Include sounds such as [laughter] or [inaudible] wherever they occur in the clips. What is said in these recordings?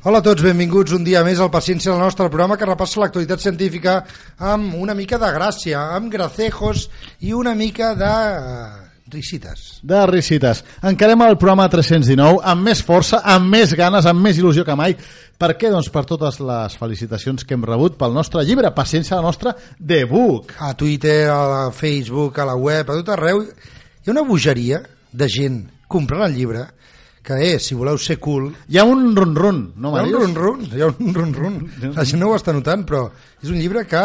Hola a tots, benvinguts un dia més al Paciència del nostre programa que repassa l'actualitat científica amb una mica de gràcia, amb gracejos i una mica de eh, risites. de risites. Encarem el programa 319 amb més força, amb més ganes, amb més il·lusió que mai. Per què? Doncs per totes les felicitacions que hem rebut pel nostre llibre, Paciència la nostra, de Book. A Twitter, a la Facebook, a la web, a tot arreu, hi ha una bogeria de gent comprant el llibre que és, si voleu ser cool, Hi ha un run-run, no, hi ha un Màrius? run-run, hi ha un run-run. La gent no ho està notant, però és un llibre que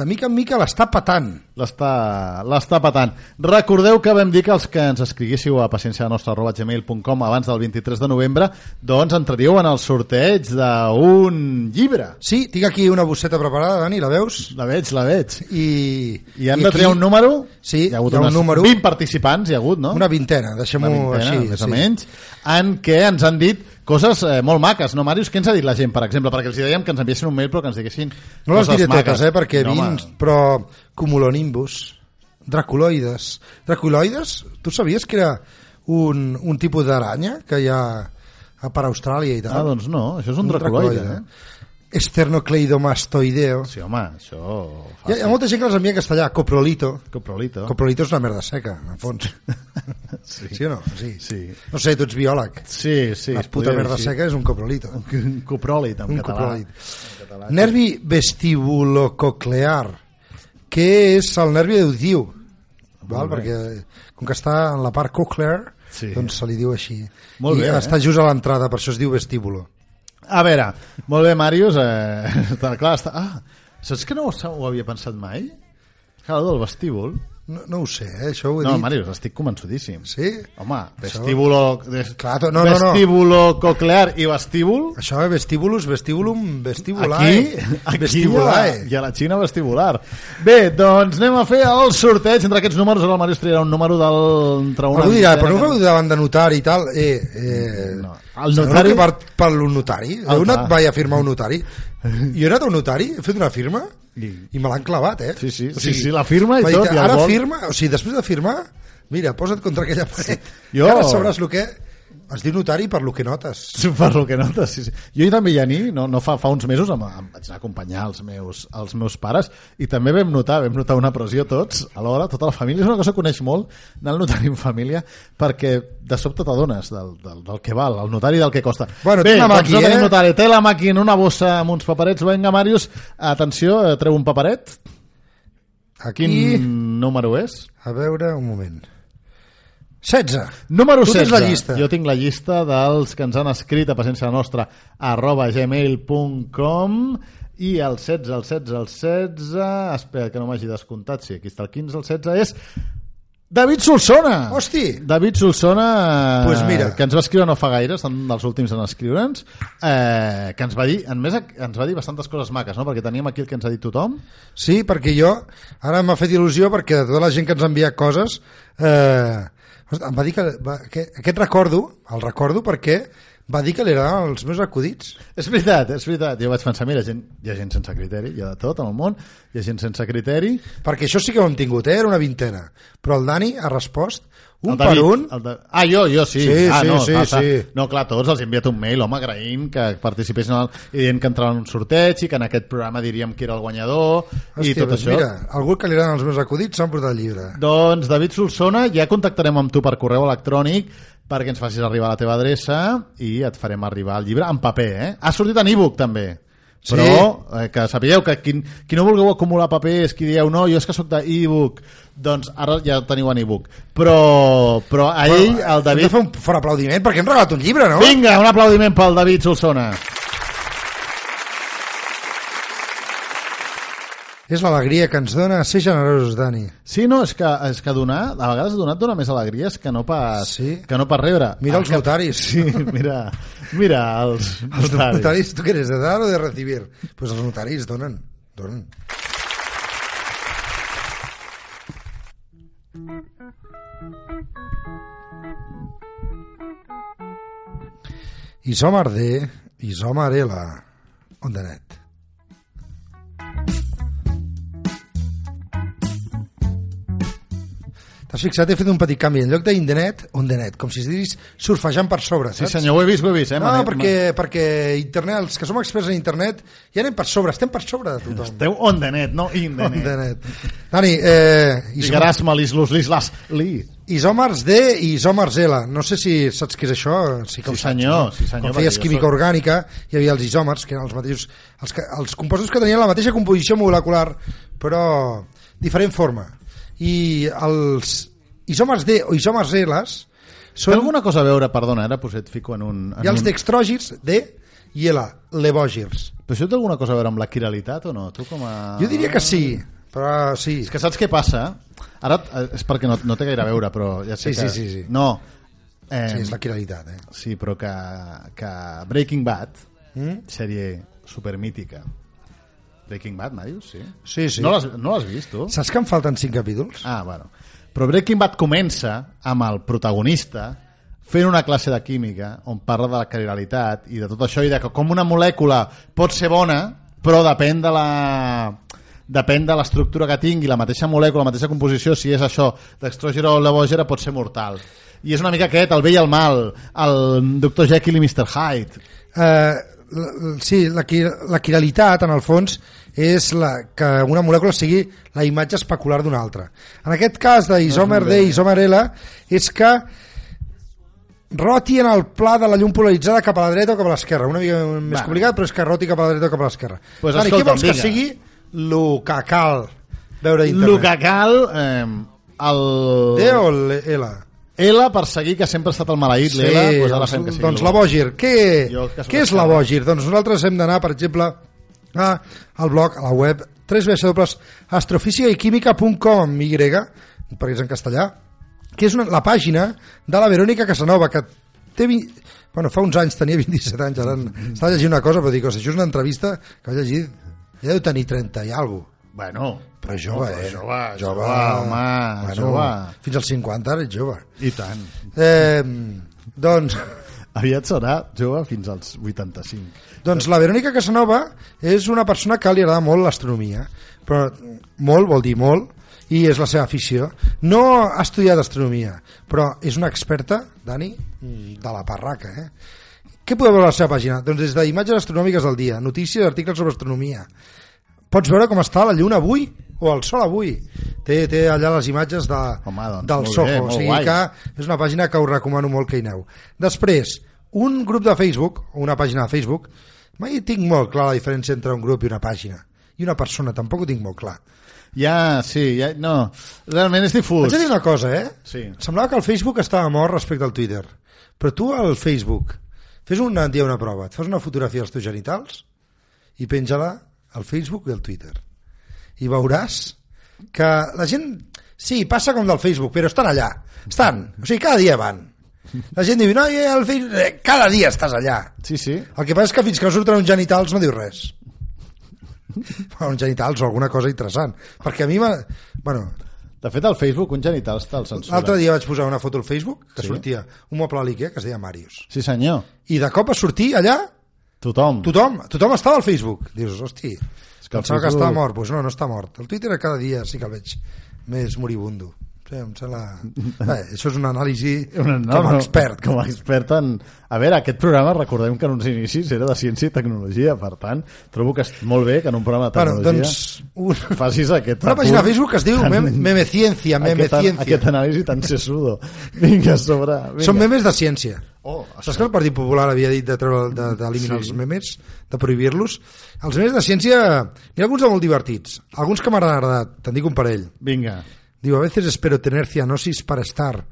de mica en mica l'està patant. L'està patant. Recordeu que vam dir que els que ens escriguéssiu a paciència nostra arroba gmail.com abans del 23 de novembre doncs entraríeu en el sorteig d'un llibre. Sí, tinc aquí una bosseta preparada, Dani, la veus? La veig, la veig. I, I hem de triar un número? Sí, hi ha hagut hi ha un número. 20 participants, hi ha hagut, no? Una vintena, deixem-ho així. més o menys, en què ens han dit coses eh, molt maques, no, Màrius? Què ens ha dit la gent, per exemple? Perquè els dèiem que ens enviessin un mail, però que ens diguessin No les diré maques. totes, eh, perquè no, vins, home, però cumulonimbus, draculoides. Draculoides, tu sabies que era un, un tipus d'aranya que hi ha per Austràlia i tal? Ah, doncs no, això és un, draculoide, eh? Esternocleidomastoideo. Sí, home, això... Hi ha, hi ha molta gent que les envia en castellà, coprolito. Coprolito. Coprolito és una merda seca, en el fons. [laughs] Sí. sí o no? Sí. Sí. No sé, tu ets biòleg. Sí, sí. la puta merda dir així. seca és un coprolito. Un copròlit, en un català. copròlit. Nervi vestibulococlear, que és el nervi auditiu, val? bé. perquè com que està en la part cochlear, Sí. doncs se li diu així. Molt I bé, eh? està just a l'entrada, per això es diu vestíbulo. A veure, molt bé, Màrius. Eh, està, clar, està... Ah, saps que no ho, ho havia pensat mai? Clar, del vestíbul. No, no ho sé, eh? això ho he No, dit. Màrius, estic convençudíssim. Sí? Home, vestíbulo, des, Clar, to- no, no, no. vestíbulo coclear i vestíbul, Això és vestibulus, vestibulum, vestibulae. aquí, aquí vestibulae. I, a, la Xina vestibular. Bé, doncs anem a fer el sorteig entre aquests números. Ara el Màrius triarà un número del, entre una... Algú dirà, però no feu davant de notari i tal? Eh, eh, No. El notari- per, per un notari? Heu anat clar. mai a firmar un notari? Jo he anat a un notari, he fet una firma I- i me l'han clavat, eh? Sí, sí, sí, sí, la firma i tot, i Ara vol. firma, o sigui, després de firmar, mira, posa't contra aquella paret. Jo- Que ara sabràs el que... Es diu notari per lo que notes. per lo que notes, sí, sí. Jo he també Janí, no, no fa, fa uns mesos em, em vaig anar a acompanyar els meus, els meus pares i també vam notar, vam notar una pressió tots alhora, tota la família, és una cosa que coneix molt anar al notari en família perquè de sobte t'adones del, del, del que val, el notari del que costa. Bueno, Bé, té la doncs no tenim eh? notari, té la màquina, una bossa amb uns paperets, vinga Màrius, atenció, eh, treu un paperet, Aquí, quin número és? a veure, un moment. 16. Número Tu 16. tens la llista. Jo tinc la llista dels que ens han escrit a paciència nostra arroba gmail.com i el 16, el 16, el 16... Espera, que no m'hagi descomptat. Sí, aquí està el 15, el 16 és David Solsona! Hosti! David Solsona, eh, Pues mira. que ens va escriure no fa gaire, són dels últims en escriure'ns, eh, que ens va dir, en més ens va dir bastantes coses maques, no? perquè teníem aquí el que ens ha dit tothom, Sí, perquè jo, ara m'ha fet il·lusió perquè de tota la gent que ens ha enviat coses, eh, em va dir que, va, que aquest recordo, el recordo perquè va dir que li agradaven els meus acudits. És veritat, és veritat. Jo vaig pensar, mira, gent, hi ha gent sense criteri, hi ha de tot en el món, hi ha gent sense criteri. Perquè això sí que ho hem tingut, eh? era una vintena. Però el Dani ha respost un David, per un. El de... Ah, jo, jo sí. Sí, ah, sí, no, sí, passa. sí. No, clar, tots els he enviat un mail, home, agraint que participessin el... i dient que entraven en un sorteig i que en aquest programa diríem qui era el guanyador i Hòstia, tot doncs això. Mira, algú que li agraden els meus acudits s'ha portat el llibre. Doncs, David Solsona, ja contactarem amb tu per correu electrònic perquè ens facis arribar la teva adreça i et farem arribar el llibre en paper, eh? Ha sortit en e-book, també. Sí. Però eh, que sapigueu que qui, qui no vulgueu acumular papers, qui dieu no, jo és que sóc d'e-book, doncs ara ja teniu en e-book. Però, però a ell, el Hem de David... fer un fort aplaudiment perquè hem regalat un llibre, no? Vinga, un aplaudiment pel David Solsona. És l'alegria que ens dona ser generosos, Dani. Sí, no, és que, és que donar, a vegades donar et dona més alegries que no pas, Sí. que no pas rebre. Mira El els que- notaris. [laughs] Sí, mira, mira els, [laughs] Els notaris, tu què eres, de dar o de recibir? Pues els notaris donen, donen. I som arder, i som arela, on de net. T'has fixat? He fet un petit canvi. En lloc de net. Com si es diguis surfejant per sobre, Sí, saps? senyor, ho he vist, ho he vist. Eh? No, Mane- perquè, perquè internet, els que som experts en internet ja anem per sobre, estem per sobre de tothom. Esteu on the net, no in the On net. de net. Dani, eh, Lligaràs malis los lis las li. isòmers D i isòmers L. No sé si saps què és això. Sí, que Sí, ho saps, senyor, no? sí, senyor, Quan feies química soc- orgànica hi havia els isòmers, que eren els mateixos... Els, els compostos que tenien la mateixa composició molecular, però diferent forma. I els isòmers D o isòmers L Té són... alguna cosa a veure, perdona, ara pues et fico en un... En ha els un... dextrògirs D i L, levògirs. Però això té alguna cosa a veure amb la quiralitat o no? Tu com a... Jo diria que sí, però sí. És que saps què passa? Ara eh, és perquè no, no té gaire a veure, però ja sé Sí, que... sí, sí, sí. No, eh, Sí, és la quiralitat, eh? sí, però que, que Breaking Bad, Mm? sèrie supermítica, Breaking Bad, m'ha dius? Sí. Sí, sí. No l'has no l'has vist, tu? Saps que em falten cinc capítols? Ah, bueno. Però Breaking Bad comença amb el protagonista fent una classe de química on parla de la quiralitat i de tot això i de que com una molècula pot ser bona però depèn de la depèn de l'estructura que tingui la mateixa molècula, la mateixa composició si és això d'extrògera o levògera pot ser mortal i és una mica aquest, el bé i el mal el Dr. Jekyll i Mr. Hyde l- sí, la, la quiralitat, en el fons, és la, que una molècula sigui la imatge especular d'una altra. En aquest cas d'isòmer D i isòmer L és que roti en el pla de la llum polaritzada cap a la dreta o cap a l'esquerra. Una mica més Va. complicat, però és que roti cap a la dreta o cap a l'esquerra. Pues Dani, què vols que vinga. sigui el que cal veure a el internet? que cal eh, el... D o L? L per seguir que sempre ha estat el maleït Sí, l'L, doncs ara doncs, fem que sigui doncs la bo. Bògir. Què, què és la. Bògir? Doncs nosaltres hem d'anar, per exemple, a, al blog, a la web www.astrofísicaíquímica.com y, perquè és en castellà, que és una, la pàgina de la Verònica Casanova, que té... Bueno, fa uns anys tenia [laughs] 27 anys, ara estava llegint una cosa, però dic, "Hosti, això és una entrevista que vaig llegir, ja deu tenir 30 i alguna cosa. Bueno, Però jove, però eh? jove, jove, home, jove. Fins als 50 ara ets jove. i tant. Eh, doncs... Aviat serà jove fins als 85. Doncs la Verònica Casanova és una persona que li agrada molt l'astronomia, però molt vol dir molt, i és la seva afició. No ha estudiat astronomia, però és una experta, Dani, de la parraca, eh? Què podeu veure a la seva pàgina? Doncs des d'imatges astronòmiques del dia, notícies, articles sobre astronomia. Pots veure com està la lluna avui o el sol avui. Té, té allà les imatges de, Home, doncs, del Soho, bé, o sigui guai. que és una pàgina que us recomano molt que hi aneu. Després, un grup de Facebook, o una pàgina de Facebook, mai tinc molt clar la diferència entre un grup i una pàgina. I una persona, tampoc ho tinc molt clar. Ja, sí, ja, no, realment és difús. Haig de dir una cosa, eh? Sí. Semblava que el Facebook estava mort respecte al Twitter. Però tu al Facebook, fes un dia una prova, et fas una fotografia dels teus genitals i penja-la al Facebook i al Twitter. I veuràs que la gent, sí, passa com del Facebook, però estan allà. Estan, o sigui, cada dia van. La gent diu, no, el Facebook... eh, Cada dia estàs allà. Sí, sí. El que passa és que fins que no surten uns genitals no diu res. uns genitals o alguna cosa interessant. Perquè a mi. Bueno, De fet, al Facebook un genital està al censura. L'altre dia vaig posar una foto al Facebook que Sí? sortia un moble a l'Ikea que es deia Màrius. Sí, senyor. I de cop a sortir allà, Tothom. tothom, tothom estava al Facebook. Dius, hosti, que el pensava que estava mort. Doncs pues no, no està mort. El Twitter cada dia sí que el veig més moribundo. Sí, em sembla... Bé, això és una anàlisi [laughs] Una- no, com a no, expert. Com a expert en... A veure, aquest programa, recordem que en uns inicis era de ciència i tecnologia, per tant, trobo que és molt bé que en un programa de Bueno, tecnologia doncs, un, facis aquest... una pàgina de Facebook que es diu tan- Meme, Meme Ciencia, Meme aquest, aquest anàlisi tan sesudo. Vinga, sobre. Vinga. Són memes de ciència. Oh, Saps que el Partit Popular havia dit de treure- de- d'eliminar Sí. els memes, de prohibir-los? Els memes de ciència, n'hi ha alguns de molt divertits, alguns que m'han agradat, te'n dic un parell. Vinga. Digo, a veces espero tener cianosis para estar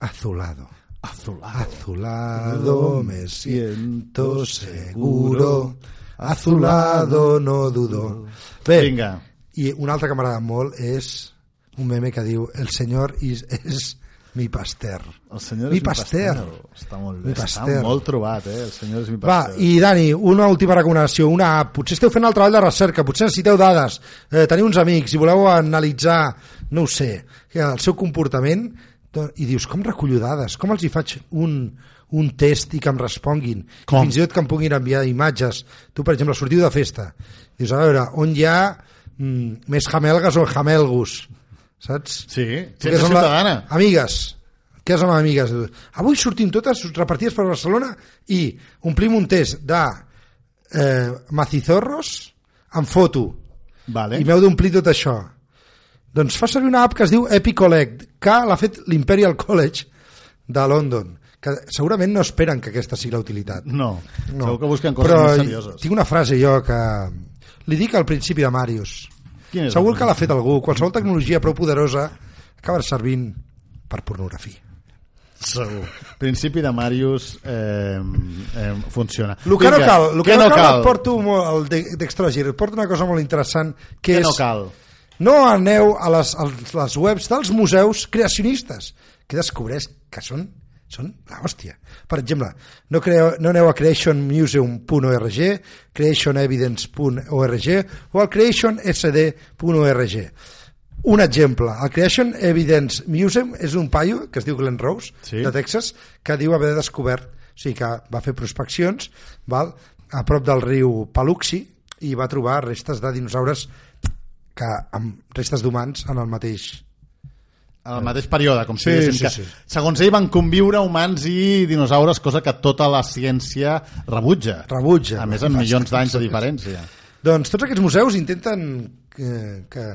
azulado. Azulado. Azulado me siento seguro, azulado no dudo. Bé, Vinga. I un altre que m'agrada molt és un meme que diu el senyor és, és mi pasteur. El senyor Mi és mi Pasteur. Està molt Mi bé, està Pasteur. molt trobat, eh? El senyor és mi Va, pasteur. i Dani, una última recomanació, una app. Potser esteu fent el treball de recerca, potser necessiteu dades, eh, teniu uns amics i voleu analitzar, no ho sé, el seu comportament, i dius, com recullo dades? Com els hi faig un, un test i que em responguin? Com? Fins i tot que em puguin enviar imatges. Tu, per exemple, sortiu de festa. Dius, a veure, on hi ha mm, més jamelgues o jamelgus? Saps? Sí, Què gent són la- ciutadana. Amigues. Què són amigues? Avui sortim totes repartides per Barcelona i omplim un test de eh, macizorros amb foto. Vale. I m'heu d'omplir tot això. Doncs fa servir una app que es diu Epicollect, que l'ha fet l'Imperial College de London, que segurament no esperen que aquesta sigui la utilitat. No, No. segur que busquen coses Però més serioses. tinc una frase jo que li dic al principi de Màrius. Segur que l'ha fet algú. Qualsevol tecnologia prou poderosa acaba servint per pornografia. Segur. Principi de Marius eh, eh, funciona. El que no cal, el que què no, cal, cal? et porto molt, el de- d'Extragir, et porto una cosa molt interessant, que Què és... no cal? No aneu a les, a les webs dels museus creacionistes, que descobreix que són, són l'hòstia. Per exemple, no, creu, no aneu a creationmuseum.org, creationevidence.org o al creationsd.org. Un exemple, el Creation Evidence Museum és un paio que es diu Glenn Rose, Sí. de Texas, que diu haver descobert, o sigui que va fer prospeccions val, a prop del riu Paluxy i va trobar restes de dinosaures que amb restes d'humans en el mateix El mateix període, com si Sí, diguéssim sí, que, sí. segons ell van conviure humans i dinosaures, cosa que tota la ciència rebutja. rebutja. A més, amb milions d'anys de diferència. Doncs tots aquests museus intenten que, que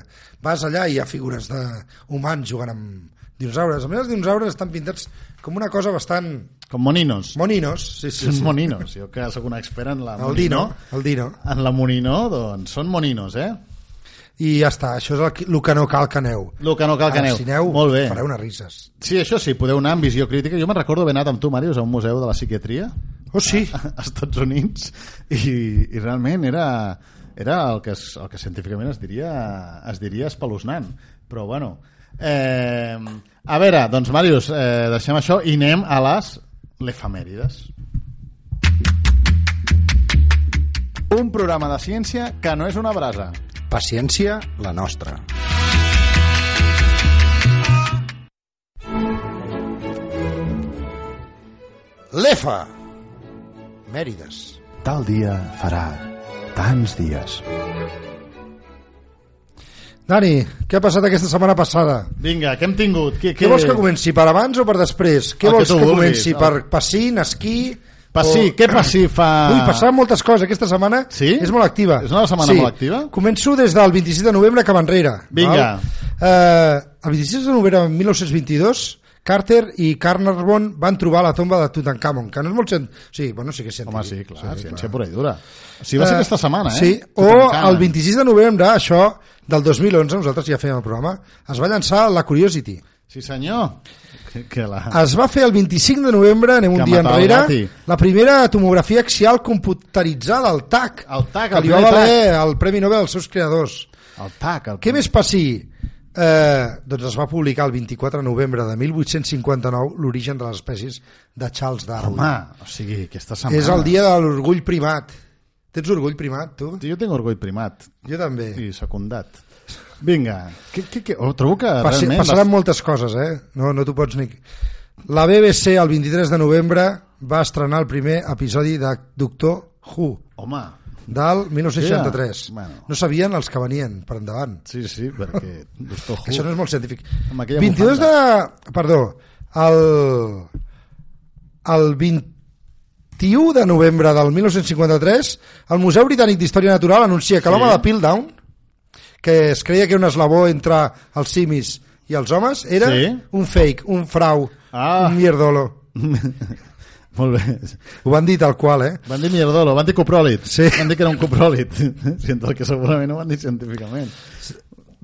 vas allà i hi ha figures d'humans jugant amb dinosaures. A més, els dinosaures estan pintats com una cosa bastant... Com moninos. Moninos, sí, sí, Són sí. moninos. Jo que sóc un expert en la El dino, el dino. En la moninó, doncs, són moninos, eh? I ja està, això és el, que- el que no cal que aneu. El que no cal que aneu. Si aneu, Molt bé. fareu unes risses. Sí, això sí, podeu anar amb visió crítica. Jo me'n recordo haver anat amb tu, Màrius, a un museu de la psiquiatria Oh, sí. als Estats Units i, i realment era, era el, que es, el que científicament es diria, es diria espeluznant. Però bueno... Eh, a veure, doncs Màrius, eh, deixem això i anem a les l'efemèrides. Un programa de ciència que no és una brasa. Paciència, la nostra. L'EFA. Mèrides. Tal dia farà tants dies. Dani, què ha passat aquesta setmana passada? Vinga, què hem tingut? Què, Què vols que comenci, per abans o per després? Què El que vols que vulguis, comenci, el- per passint, esquí... Passí, o- què passí fa... Ui, passaven moltes coses, aquesta setmana Sí? és molt activa. És una setmana sí. molt activa? Començo des del 26 de novembre cap enrere. Vinga. Eh, el 26 de novembre de 1922 Carter i Carnarvon van trobar la tomba de Tutankhamon, que no és molt... Cent... Sí, bueno, sí que és Home, científic. sí, clar, ciència pura i dura. O sigui, va ser Eh, aquesta setmana, eh? Sí, o el 26 de novembre, això, del 2011, nosaltres ja fèiem el programa, es va llançar la Curiosity. Sí, senyor. Que, la... Es va fer el 25 de novembre, anem un Que dia matava el enrere, la primera tomografia axial computeritzada, el TAC, El TAC, que el li va valer el Premi Nobel als seus creadors. El tac. El... Què més passi? Eh, doncs es va publicar el 24 de novembre de 1859 l'origen de les espècies de Charles Darwin. Home, o sigui, aquesta setmana... És el dia de l'orgull primat. Tens orgull primat, tu? Jo tinc orgull primat Jo també. i secundat. Vinga, que, que, que... Oh, trobo que Passi, realment... passaran moltes coses, eh? No, no t'ho pots ni... La BBC el 23 de novembre va estrenar el primer episodi de Doctor Who Home, del 1963. Sí, bueno. No sabien els que venien per endavant. sí, sí, perquè... Doctor Que això no és molt científic. Amb aquella 22 de... Perdó, el, el 21 de novembre del 1953 el Museu Britànic d'Història Natural anuncia que Sí. l'home de Piltdown que es creia que era un eslabó entre els simis i els homes era Sí. un fake, un frau, Ah. un mierdolo. [laughs] Molt bé. Ho van dir tal qual, eh? Van dir mierdolo, van dir copròlit. Sí. Van dir que era un copròlit. [laughs] Sí, el que segurament ho van dir científicament.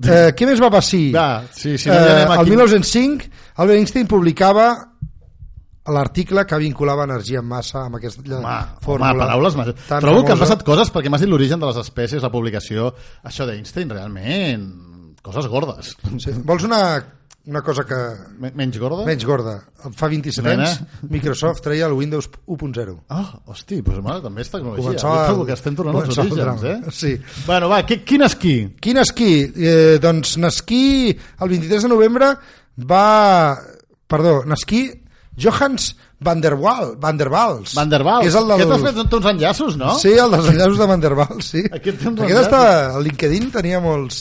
Eh, què més va passar? Va, sí, sí, no, eh, el 1905 Albert Einstein publicava l'article que vinculava energia en massa amb aquesta Home, fórmula. home, paraules majors. Trobo que han famosa. passat coses perquè m'has dit l'origen de les espècies, la publicació, això d'Einstein, realment, coses gordes. Sí. Vols una, una cosa que... Me- Menys gorda? Menys gorda. Fa 27 Nena. anys Microsoft treia el Windows 1.0. Ah, hosti, doncs mare, també és tecnologia. Començava el- que estem tornant als orígens, eh? Sí. Bueno, va, qui, quin esquí? Quin esquí? Eh, doncs Nasquí, el 23 de novembre, va... Perdó, Nasquí Johans van der Waal, van der Waals. Van der Waals. És el del... Que t'has fet uns enllaços, no? Sí, el dels enllaços de Van der Waals, sí. Aquest Aquest està... El LinkedIn tenia molts,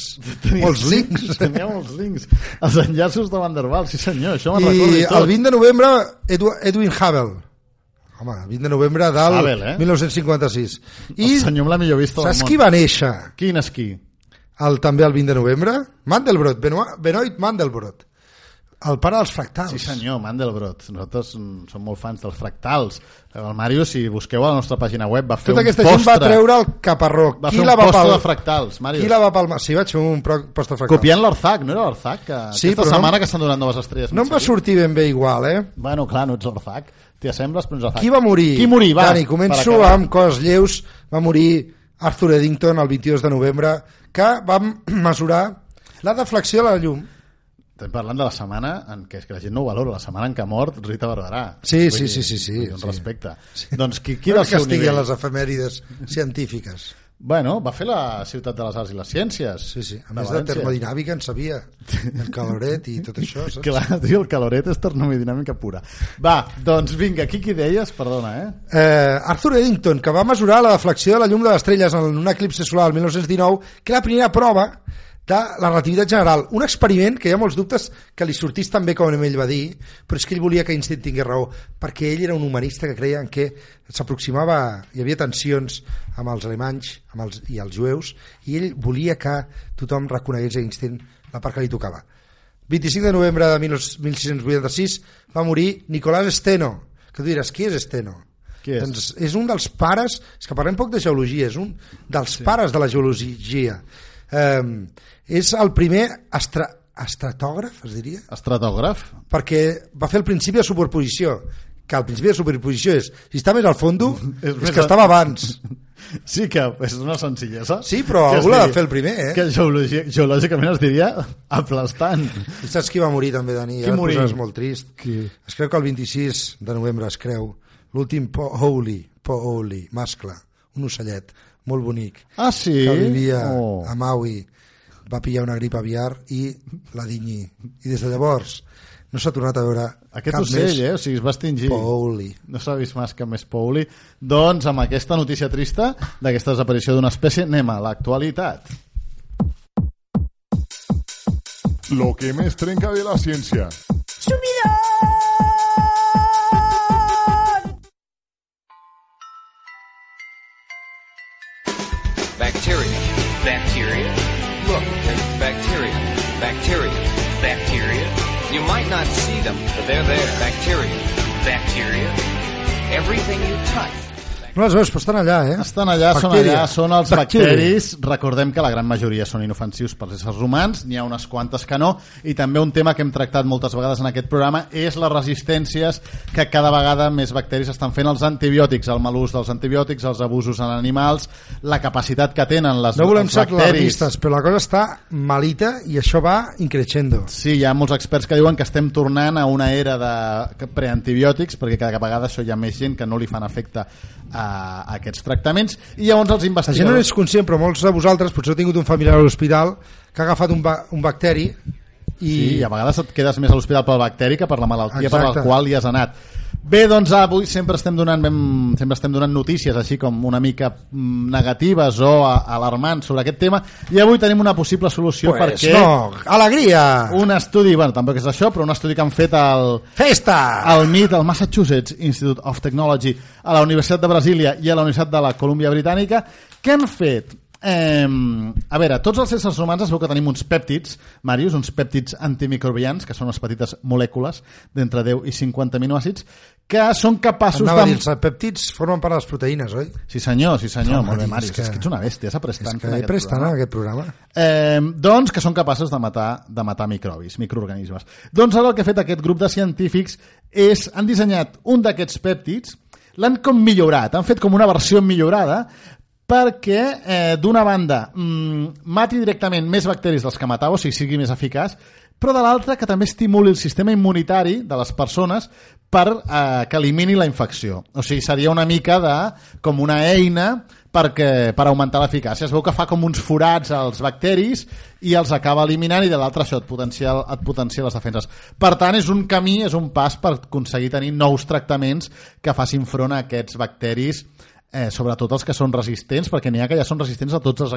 molts Sí, links. [laughs] Tenia molts links. Els enllaços de Van der Waals, sí senyor, això me'n recordo i tot. el 20 de novembre, Edu, Edwin Hubble. Home, 20 de novembre del Hubble, eh? 1956. El I senyor amb la millor vista del saps món. qui va néixer Quin esquí? el, també el 20 de novembre? Mandelbrot, Benoit, Benoit Mandelbrot. El pare dels fractals. Sí senyor, Mandelbrot. Nosaltres som molt fans dels fractals. El Mario, si busqueu a la nostra pàgina web, va fer Tota un aquesta postre. gent va treure el caparró. Va qui fer la un va postre de fractals, Mario. Qui la va palmar? Sí, vaig fer un pro... postre fractal. Copiant l'Orzac, no era l'Orzac? Que Sí, aquesta però no- setmana que estan donant noves estrelles. No em va sortir ben bé igual, eh? Bueno, clar, no ets l'Orzac. T'hi assembles, però no ets l'Orzac. Qui va morir? Qui morir, va? Dani, per començo acabar. amb coses lleus. Va morir Arthur Eddington el 22 de novembre, que va [clears throat] mesurar la deflexió de la llum. Estem parlant de la setmana en què és que la gent no ho valora, la setmana en què ha mort Rita Barberà. Sí, sí, sí, sí, sí, Un sí. respecte. Doncs qui, qui No del que seu estigui a nivell? les efemèrides científiques. Bueno, va fer la Ciutat de les Arts i les Ciències. Sí, sí. A més de termodinàmica en sabia. El caloret i tot això, saps? Clar, [laughs] tio, el caloret és termodinàmica pura. Va, doncs vinga, aquí qui deies? Perdona, eh? Eh, Arthur Eddington, que va mesurar la deflexió de la llum de les estrelles en un eclipse solar el 1919, que la primera prova de la relativitat general. Un experiment que hi ha molts dubtes que li sortís tan bé com ell va dir, però és que ell volia que Einstein tingués raó, perquè ell era un humanista que creia en que s'aproximava, hi havia tensions amb els alemanys amb els, i els jueus, i ell volia que tothom reconegués Einstein la part que li tocava. 25 de novembre de 1686 va morir Nicolás Steno, que tu diràs, qui és Steno? Qui és? Doncs és un dels pares, és que parlem poc de geologia, és un dels sí. pares de la geologia. Eh, és el primer astra, estratògraf, es diria? Estratògraf? Perquè va fer el principi de superposició, que el principi de superposició és, si està més al fondo, [laughs] És és, que a- estava abans. [laughs] Sí que és una senzillesa. Sí, però algú l'ha de fer el primer, eh? Que geològicament es diria aplastant. I saps qui va morir també, Dani? Qui morí? posaràs molt trist. Qui? Es creu que el 26 de novembre es creu l'últim Po Holy, Po Holy, mascle, un ocellet molt bonic, Ah, sí? que vivia Oh. a Maui, va pillar una grip aviar i la dinyi. I des de llavors no s'ha tornat a veure Aquest cap ocell, més eh? O sigui, es va extingir. Pauli. No s'ha vist més que més Pauli. Doncs amb aquesta notícia trista d'aquesta desaparició d'una espècie anem a l'actualitat. Lo que més trenca de la ciència. Bacteria. Bacteria. Look, there's bacteria. Bacteria. Bacteria. You might not see them, but they're there. Bacteria. Bacteria. Everything you touch. No les veus, però estan allà, eh? Estan allà, són Bacteria. allà, són els Bacteria. bacteris. Recordem que la gran majoria són inofensius pels éssers humans, n'hi ha unes quantes que no, i també un tema que hem tractat moltes vegades en aquest programa és les resistències que cada vegada més bacteris estan fent als antibiòtics, el mal ús dels antibiòtics, els abusos en animals, la capacitat que tenen les, No volem ser alarmistes, però la cosa està malita i això va increixendo. Sí, hi ha molts experts que diuen que estem tornant a una era de preantibiòtics perquè cada vegada això hi ha més gent que no li fan efecte a, a aquests tractaments i llavors els La gent no investigadors... n'és conscient, però molts de vosaltres potser heu tingut un familiar a l'hospital que ha agafat un, ba un bacteri i... Sí, i a vegades et quedes més a l'hospital pel bacteri que per la malaltia per Exacte. la qual hi has anat. Bé, doncs avui sempre estem donant ben, sempre estem donant notícies així com una mica mm, negatives o alarmants sobre aquest tema i avui tenim una possible solució pues perquè no, alegria! un estudi, bueno, tampoc és això, però un estudi que han fet al, Festa! al MIT, al Massachusetts Institute of Technology, a la Universitat de Brasília i a la Universitat de la Colúmbia Britànica, que han fet Eh, a veure, tots els éssers humans es veu que tenim uns pèptids, Màrius, uns pèptids antimicrobians, que són unes petites molècules d'entre 10 i 50 aminoàcids, que són capaços Anava a de... dir, els pèptids formen part de les proteïnes, oi? Sí senyor, sí senyor, Home, molt bé, tio, Màrius, és que- és que ets una bèstia, has après tant És que he aquest pres tant programa. en aquest programa. Eh, doncs que són capaços de matar, de matar microbis, microorganismes. Doncs ara el que ha fet aquest grup de científics és, han dissenyat un d'aquests pèptids, l'han com millorat, han fet com una versió millorada perquè, eh, d'una banda, mm, mati directament més bacteris dels que matava, o sigui, sigui més eficaç, però de l'altra que també estimuli el sistema immunitari de les persones per eh, que elimini la infecció. O sigui, seria una mica de com una eina perquè, per augmentar l'eficàcia. Es veu que fa com uns forats als bacteris i els acaba eliminant i de l'altre això et potencia, et potencia les defenses. Per tant, és un camí, és un pas per aconseguir tenir nous tractaments que facin front a aquests bacteris eh, sobretot els que són resistents, perquè n'hi ha que ja són resistents a tots els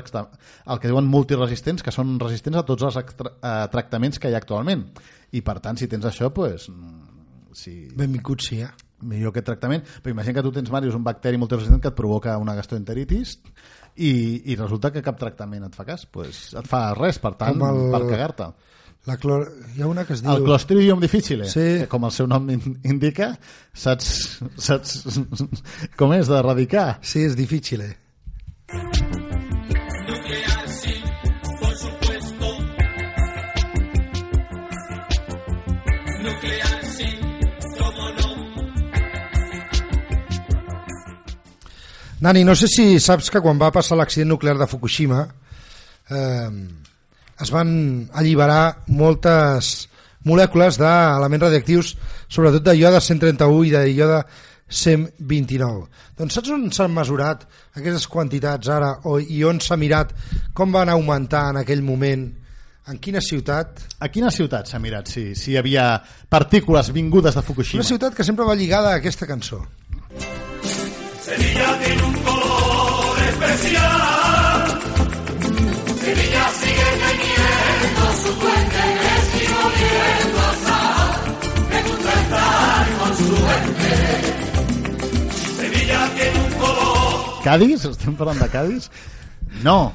el que diuen multiresistents, que són resistents a tots els extra... eh, tractaments que hi ha actualment. I per tant, si tens això, mm, si Benvingut, sí, eh? millor aquest tractament. Però imagina que tu tens, Màrius, un bacteri multiresistent que et provoca una gastroenteritis i, i resulta que cap tractament et fa cas, pues et fa res, per tant, el- per cagar-te. La clor... Hi ha una que es diu... El Clostridium difficile, Sí. que com el seu nom in- indica, saps, saps com és d'erradicar? Sí, és difícil, eh? Nani, no sé si saps que quan va passar l'accident nuclear de Fukushima eh, es van alliberar moltes molècules d'elements radioactius, sobretot de iode 131 i de iode 129. Doncs saps on s'han mesurat aquestes quantitats ara o, i on s'ha mirat com van augmentar en aquell moment? En quina ciutat? A quina ciutat s'ha mirat si, si hi havia partícules vingudes de Fukushima? Una ciutat que sempre va lligada a aquesta cançó. Cádiz? Estem parlant de Cádiz? No.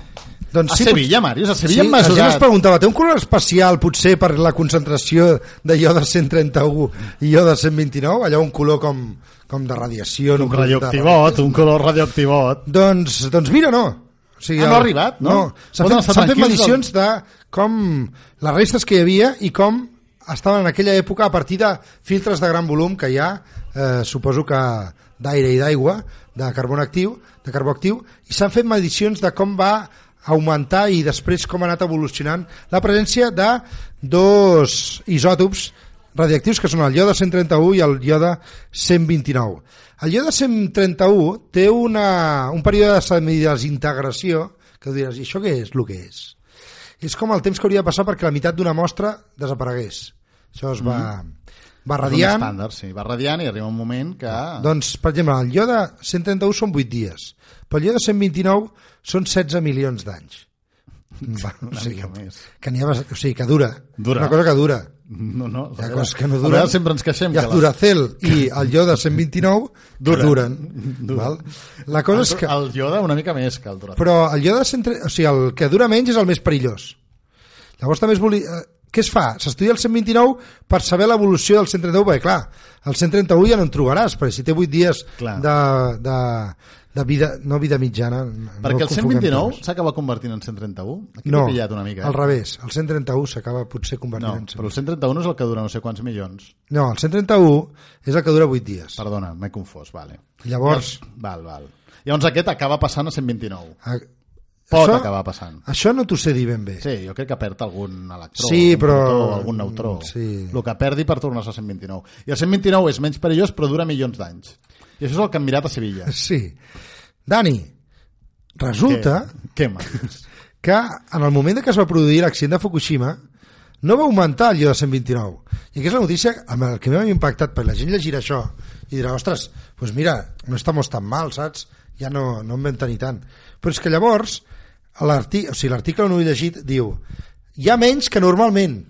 Doncs a sí, Sevilla, Màrius, a Sevilla sí, la gent es preguntava, té un color especial potser per la concentració de iode 131 i iode 129? Allò un color com, com de radiació. Un no? radioactivot, un color radioactivot. Doncs, doncs mira, no. O sigui, Ah, no ha arribat, no? S'han fet, estar s'han fet tranquils, medicions de com les restes que hi havia i com estaven en aquella època a partir de filtres de gran volum que hi ha, eh, suposo que d'aire i d'aigua, de carbó actiu, de carbó actiu, i s'han fet medicions de com va augmentar i després com ha anat evolucionant la presència de dos isòtops radioactius que són el iode 131 i el iode 129. El iode 131 té una, un període de semidesintegració que diràs, i això què és el que és? És com el temps que hauria de passar perquè la meitat d'una mostra desaparegués. Això es va, va És un radiant. estàndard, sí. Va radiant i arriba un moment que... Doncs, per exemple, el iode 131 són 8 dies, però el iode 129 són 16 milions d'anys. Va, [laughs] o sigui, que ha, o sigui, que dura. Dura. Una cosa que dura. No, no. Hi ha veure, coses que no duren. sempre ens queixem. [laughs] I el que les- Duracell i el iode 129 que Duren. duren. [laughs] Duren. Val? La cosa és que... El Yoda una mica més que el Duracell. Però el iode 130, o sigui, el que dura menys és el més perillós. Llavors també es volia... Què es fa? S'estudia el 129 per saber l'evolució del 131, perquè clar, el 131 ja no en trobaràs, perquè si té 8 dies Clar. de, de, de vida, no vida mitjana... no Perquè el confonguem 129 temps. s'acaba convertint en 131? Aquí No, pillat una mica. Eh? al revés, el 131 s'acaba potser convertint No, en 131. però el 131 és el que dura no sé quants milions. No, el 131 és el que dura 8 dies. Perdona, m'he confós, vale. Llavors, Val, val. Llavors aquest acaba passant a 129. a- Pot això, acabar passant. això no t'ho sé dir ben bé. Sí, jo crec que perd algun electró, Sí, algun però- protó, algun neutró. sí. El que perdi per tornar-se a 129. I el 129 és menys perillós, però dura milions d'anys. I això és el que hem mirat a Sevilla. [laughs] Sí. Dani, resulta Què, què [laughs] que en el moment que es va produir l'accident de Fukushima no va augmentar el iode 129 i aquesta és la notícia amb el que m'ha impactat perquè la gent llegirà això i dirà, ostres, doncs mira, no estamos tan mal, saps? Ja no, no en vam tenir tant. Però és que llavors l'article o sigui, ho he llegit diu hi ha menys que normalment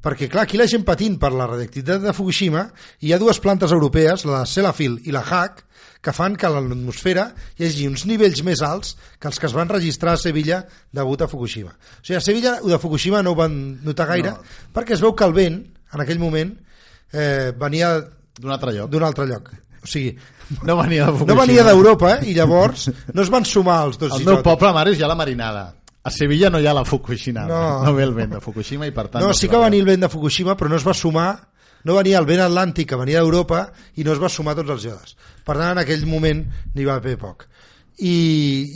perquè clar, aquí la gent patint per la radioactivitat de Fukushima hi ha dues plantes europees, la Sellafield i la HAC, que fan que a l'atmosfera hi hagi uns nivells més alts que els que es van registrar a Sevilla degut a Fukushima. O sigui, a Sevilla de Fukushima no ho van notar gaire no. perquè es veu que el vent, en aquell moment, eh, venia D'un altre lloc. d'un altre lloc. O sigui, No venia de no venia d'Europa eh? i llavors no es van sumar els dos Al meu poble, Màrius, hi ha la marinada. A Sevilla no hi ha la Fukushima. No. [laughs] no ve el vent de Fukushima i per tant... No, es sí que venir el vent de Fukushima, però no es va sumar, no venia el vent atlàntic que venia d'Europa i no es va sumar tots els iodes. Per tant, en aquell moment n'hi va haver poc. I,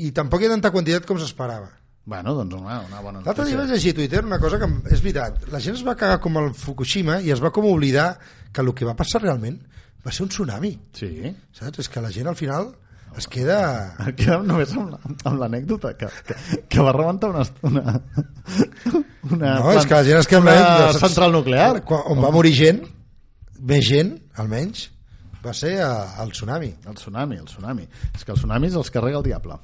I tampoc hi ha tanta quantitat com s'esperava. Bueno, doncs una, una bona L'altre dia vaig notícia. llegir a Twitter una cosa que és veritat. La gent es va cagar com el Fukushima i es va com oblidar que el que va passar realment va ser un tsunami. Sí. Saps? És que la gent al final es queda... [laughs] Em quedo només amb la- amb l'anècdota que, que, que va rebentar una, una, [laughs] una, No, és que la gent es queda amb una la- saps? central nuclear. Quan, on va morir gent, més gent, almenys, va ser a, al tsunami. El tsunami, el tsunami. És que el tsunami els carrega el diable.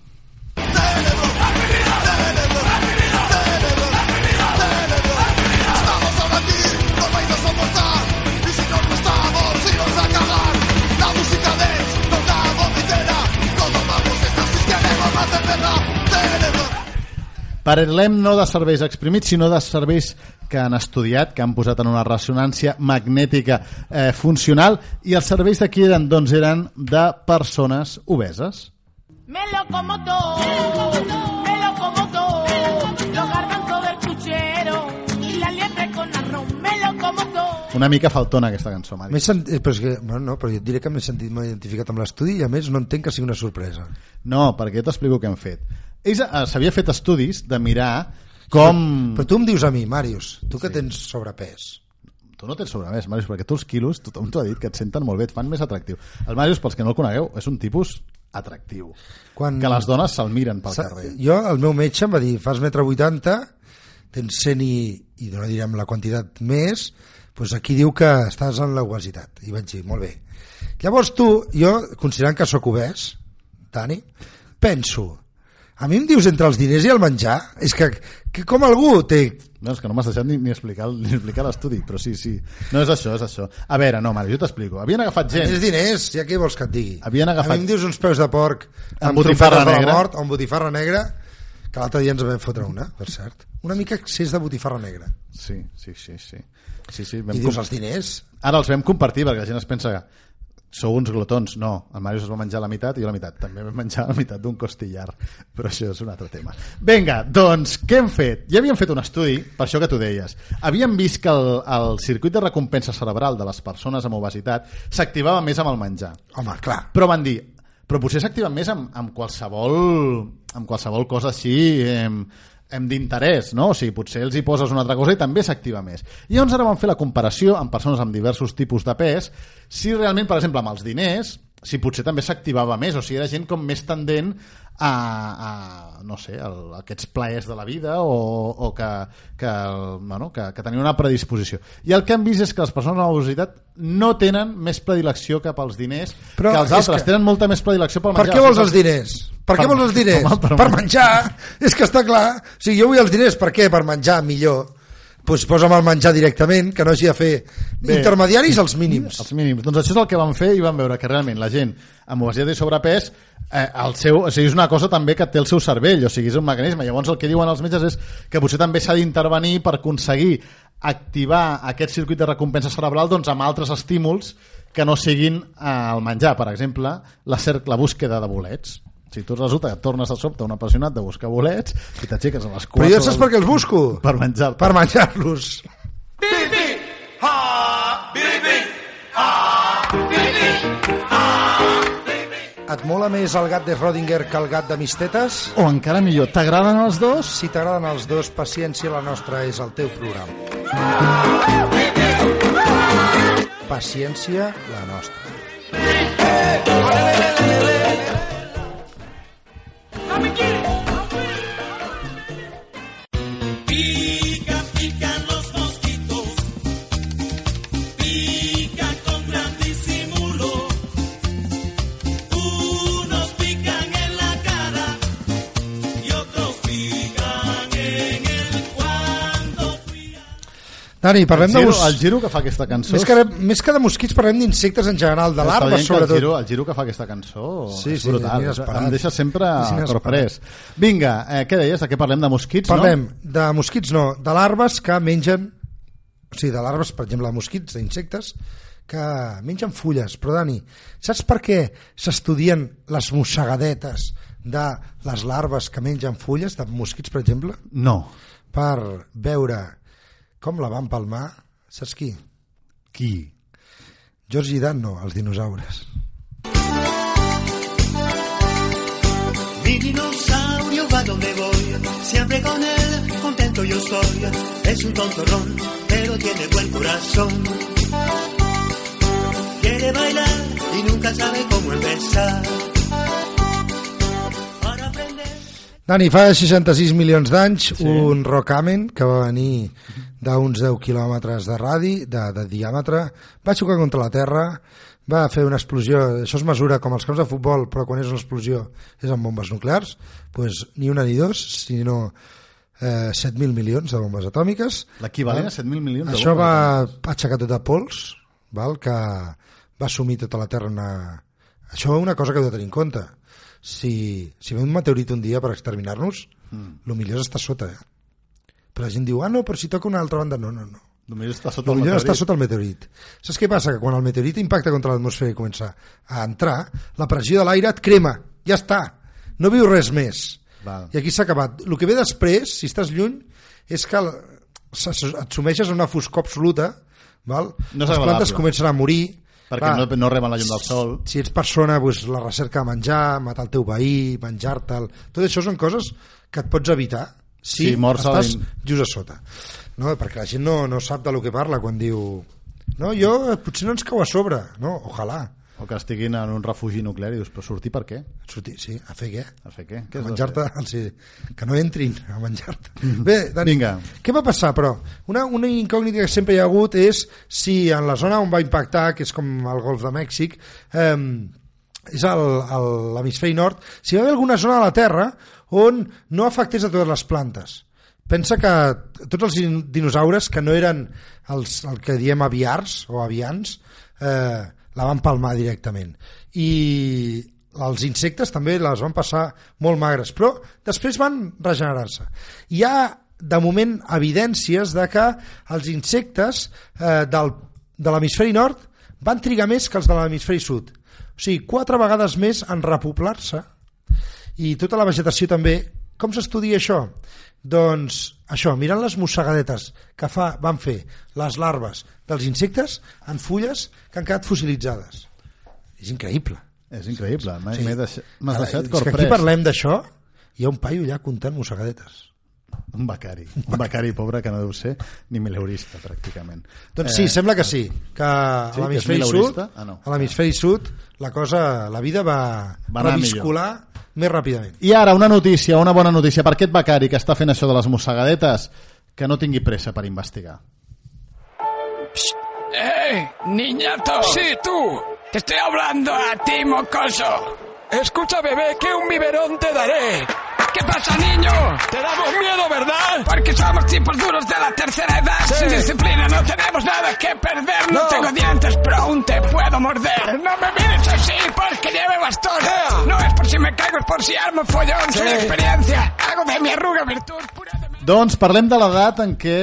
Parlem no de serveis exprimits, sinó de serveis que han estudiat, que han posat en una ressonància magnètica eh, funcional, i els serveis d'aquí eren, doncs, eren de persones obeses. Me lo como todo, me lo como todo, Una mica faltona aquesta cançó, Mari. M'he sent... eh, però, és que, bueno, no, però jo et diré que m'he sentit molt identificat amb l'estudi i a més no entenc que sigui una sorpresa. No, perquè jo t'explico què han fet. Ells eh, s'havia fet estudis de mirar com... Però tu em dius a mi, Màrius, tu que tens sobrepès. Tu no tens sobremès, Màrius, perquè tu els quilos, tothom t'ho ha dit, que et senten molt bé, et fan més atractiu. El Màrius, pels que no el conegueu, és un tipus atractiu. Quan... Que les dones se'l miren pel carrer. Jo, el meu metge em va dir, fas metre 80, tens 100 i, i no direm la quantitat més, doncs aquí diu que estàs en l'obesitat. I vaig dir, molt bé. Llavors tu, jo, considerant que sóc obès, Dani, penso, a mi em dius entre els diners i el menjar? És que, que com algú té... No, és que no m'has deixat ni, ni explicar, ni explicar l'estudi, però sí, sí. No és això, és això. A veure, no, Màrius, jo t'explico. Havien agafat gent... Més diners, ja què vols que et digui? Havien agafat- A mi em dius uns peus de porc Amb botifarra de la negra. mort, amb botifarra negra, que l'altre dia ens vam fotre una, per cert. Una mica excés de botifarra negra. Sí, sí, sí, sí. sí, sí vam I dius els diners? Ara els vam compartir perquè la gent es pensa que sou uns glotons. No, el Màrius es va menjar la meitat i jo la meitat. També vam menjar la meitat d'un costillar. Però això és un altre tema. Vinga, doncs, què hem fet? Ja havíem fet un estudi, per això que tu deies. Havíem vist que el, el circuit de recompensa cerebral de les persones amb obesitat s'activava més amb el menjar. Home, clar. Però van dir, però potser s'activen més amb, amb, qualsevol, amb qualsevol cosa així em, em d'interès, no? O sigui, potser els hi poses una altra cosa i també s'activa més. I llavors ara vam fer la comparació amb persones amb diversos tipus de pes, si realment, per exemple, amb els diners, si potser també s'activava més, o sigui, era gent com més tendent a, a no sé, a, a aquests plaers de la vida o, o que, que, bueno, que, que tenia una predisposició. I el que hem vist és que les persones amb obesitat no tenen més predilecció cap als diners Però que els altres, que- tenen molta més predilecció pel Per menjar. què O vols els diners? Per què Per- vols els diners? [laughs] Home, per per menjar. menjar. És que està clar. O sigui, jo vull els diners, per què? Per menjar millor. Doncs posa'm el menjar directament, que no hagi de fer Bé. intermediaris als mínims. Els mínims. Doncs això és el que van fer i van veure que realment la gent amb obesitat i sobrepès eh, el seu, o sigui, és una cosa també que té el seu cervell, o sigui, és un mecanisme. Llavors el que diuen els metges és que potser també s'ha d'intervenir per aconseguir activar aquest circuit de recompensa cerebral doncs, amb altres estímuls que no siguin eh, el menjar. Per exemple, la, la búsqueda de bolets. Si tu resulta que tornes de sobte un apassionat de buscar bolets i t'aixeques a les 4 Però jo saps per què els busco? Per menjar. Per menjar-los. Et mola més el gat de Rodinger que el gat de Mistetes? O encara millor, t'agraden els dos? Si t'agraden els dos, paciència, la nostra és el teu programa. Paciència, la nostra. Dani, parlem el de... giro, mos- el giro que fa aquesta cançó... Més que, més que de mosquits parlem d'insectes en general, de que sobretot. El giro, el giro que fa aquesta cançó Sí, és sí, brutal. Em deixa sempre corprès. Vinga, eh, què deies? De què parlem? De mosquits, Parlem no? de mosquits, no, de larves que mengen, o sigui, de larves, per exemple, de mosquits, d'insectes, que mengen fulles. Però, Dani, saps per què s'estudien les mossegadetes de les larves que mengen fulles, de mosquits, per exemple? No. Per veure com la van palmar, saps qui? Qui? George i Dan, no, els dinosaures. Mi dinosaurio va donde voy, siempre con él contento yo estoy. Es un tontorrón, pero tiene buen corazón. Quiere bailar y nunca sabe cómo empezar. Dani, fa 66 milions d'anys, sí. un rocamen que va venir d'uns 10 quilòmetres de radi, de, de diàmetre, va xocar contra la Terra, va fer una explosió, això es mesura com els camps de futbol, però quan és una explosió és amb bombes nuclears, doncs ni una ni dos, sinó eh, 7.000 milions de bombes atòmiques. L'equivalent Val? a 7.000 milions de Això va aixecar tot de pols, val? que va assumir tota la Terra una... Això és una cosa que heu de tenir en compte. Si, si ve un meteorit un dia per exterminar-nos, mm. el millor és estar sota, eh? Però la gent diu, ah, no, però si toca una altra banda, no, no, no. Només està sota El el millor meteorit. està sota el meteorit. Saps què passa? Que quan el meteorit impacta contra l'atmosfera i comença a entrar, la pressió de l'aire et crema. Ja està. No viu res més. Val. I aquí s'ha acabat. El que ve després, si estàs lluny, és que el- et sumeixes a una foscor absoluta, val? No les plantes comencen a morir, Perquè Clar, no, no reben la llum del sol. si ets persona, doncs, la recerca de menjar, matar el teu veí, menjar-te'l... Tot això són coses que et pots evitar si Sí, estàs in- just a sota. No, perquè la gent no, no sap de lo que parla quan diu no, jo, eh, potser no ens cau a sobre. No, ojalà. O que estiguin en un refugi nuclear i dius, però sortir per què? Sortir, sí, a fer què? A fer què? què A menjar-te, sí, que no entrin a menjar-te. Bé, Dani, Vinga. què va passar, però? Una, una incògnita que sempre hi ha hagut és si en la zona on va impactar, que és com el golf de Mèxic, eh, és l'hemisferi nord, si hi va haver alguna zona de la Terra on no afectés a totes les plantes. Pensa que tots els din- dinosaures que no eren els, el que diem aviars o avians eh, la van palmar directament. I els insectes també les van passar molt magres, però després van regenerar-se. Hi ha, de moment, evidències de que els insectes eh, del, de l'hemisferi nord van trigar més que els de l'hemisferi sud. O sigui, quatre vegades més en repoblar-se i tota la vegetació també. Com s'estudia això? Doncs això, mirant les mossegadetes que fa, van fer les larves dels insectes en fulles que han quedat fossilitzades. És increïble. És increïble. M'he- Sí. deixat- M'has deixat és que aquí corprès. parlem d'això, hi ha un paio allà comptant mossegadetes. Un becari. Un becari pobre que no deu ser ni mileurista, pràcticament. Doncs sí, sembla que sí, que a sí, és l'hemisferi sud? Ah, no. a l'hemisferi sud, la cosa, la vida va, Va reviscular més ràpidament. I ara una notícia, una bona notícia per aquest becari que està fent això de les mossegadetes, que no tingui pressa per investigar. ¡Eh, niñato! Sí, tú. Te estoy hablando a ti, mocoso. Escucha, bebé, que un biberón te daré. ¿Qué pasa, niño? Te damos miedo, ¿verdad? Porque somos tipos duros de la tercera edad. Sin disciplina no tenemos nada que perder. No, tengo dientes, pero aún te puedo morder. No me mires así porque lleve bastón. No es por si me caigo, es por si armo follón. Soy experiencia. Hago de mi arruga virtud pura. Doncs parlem de l'edat en, què,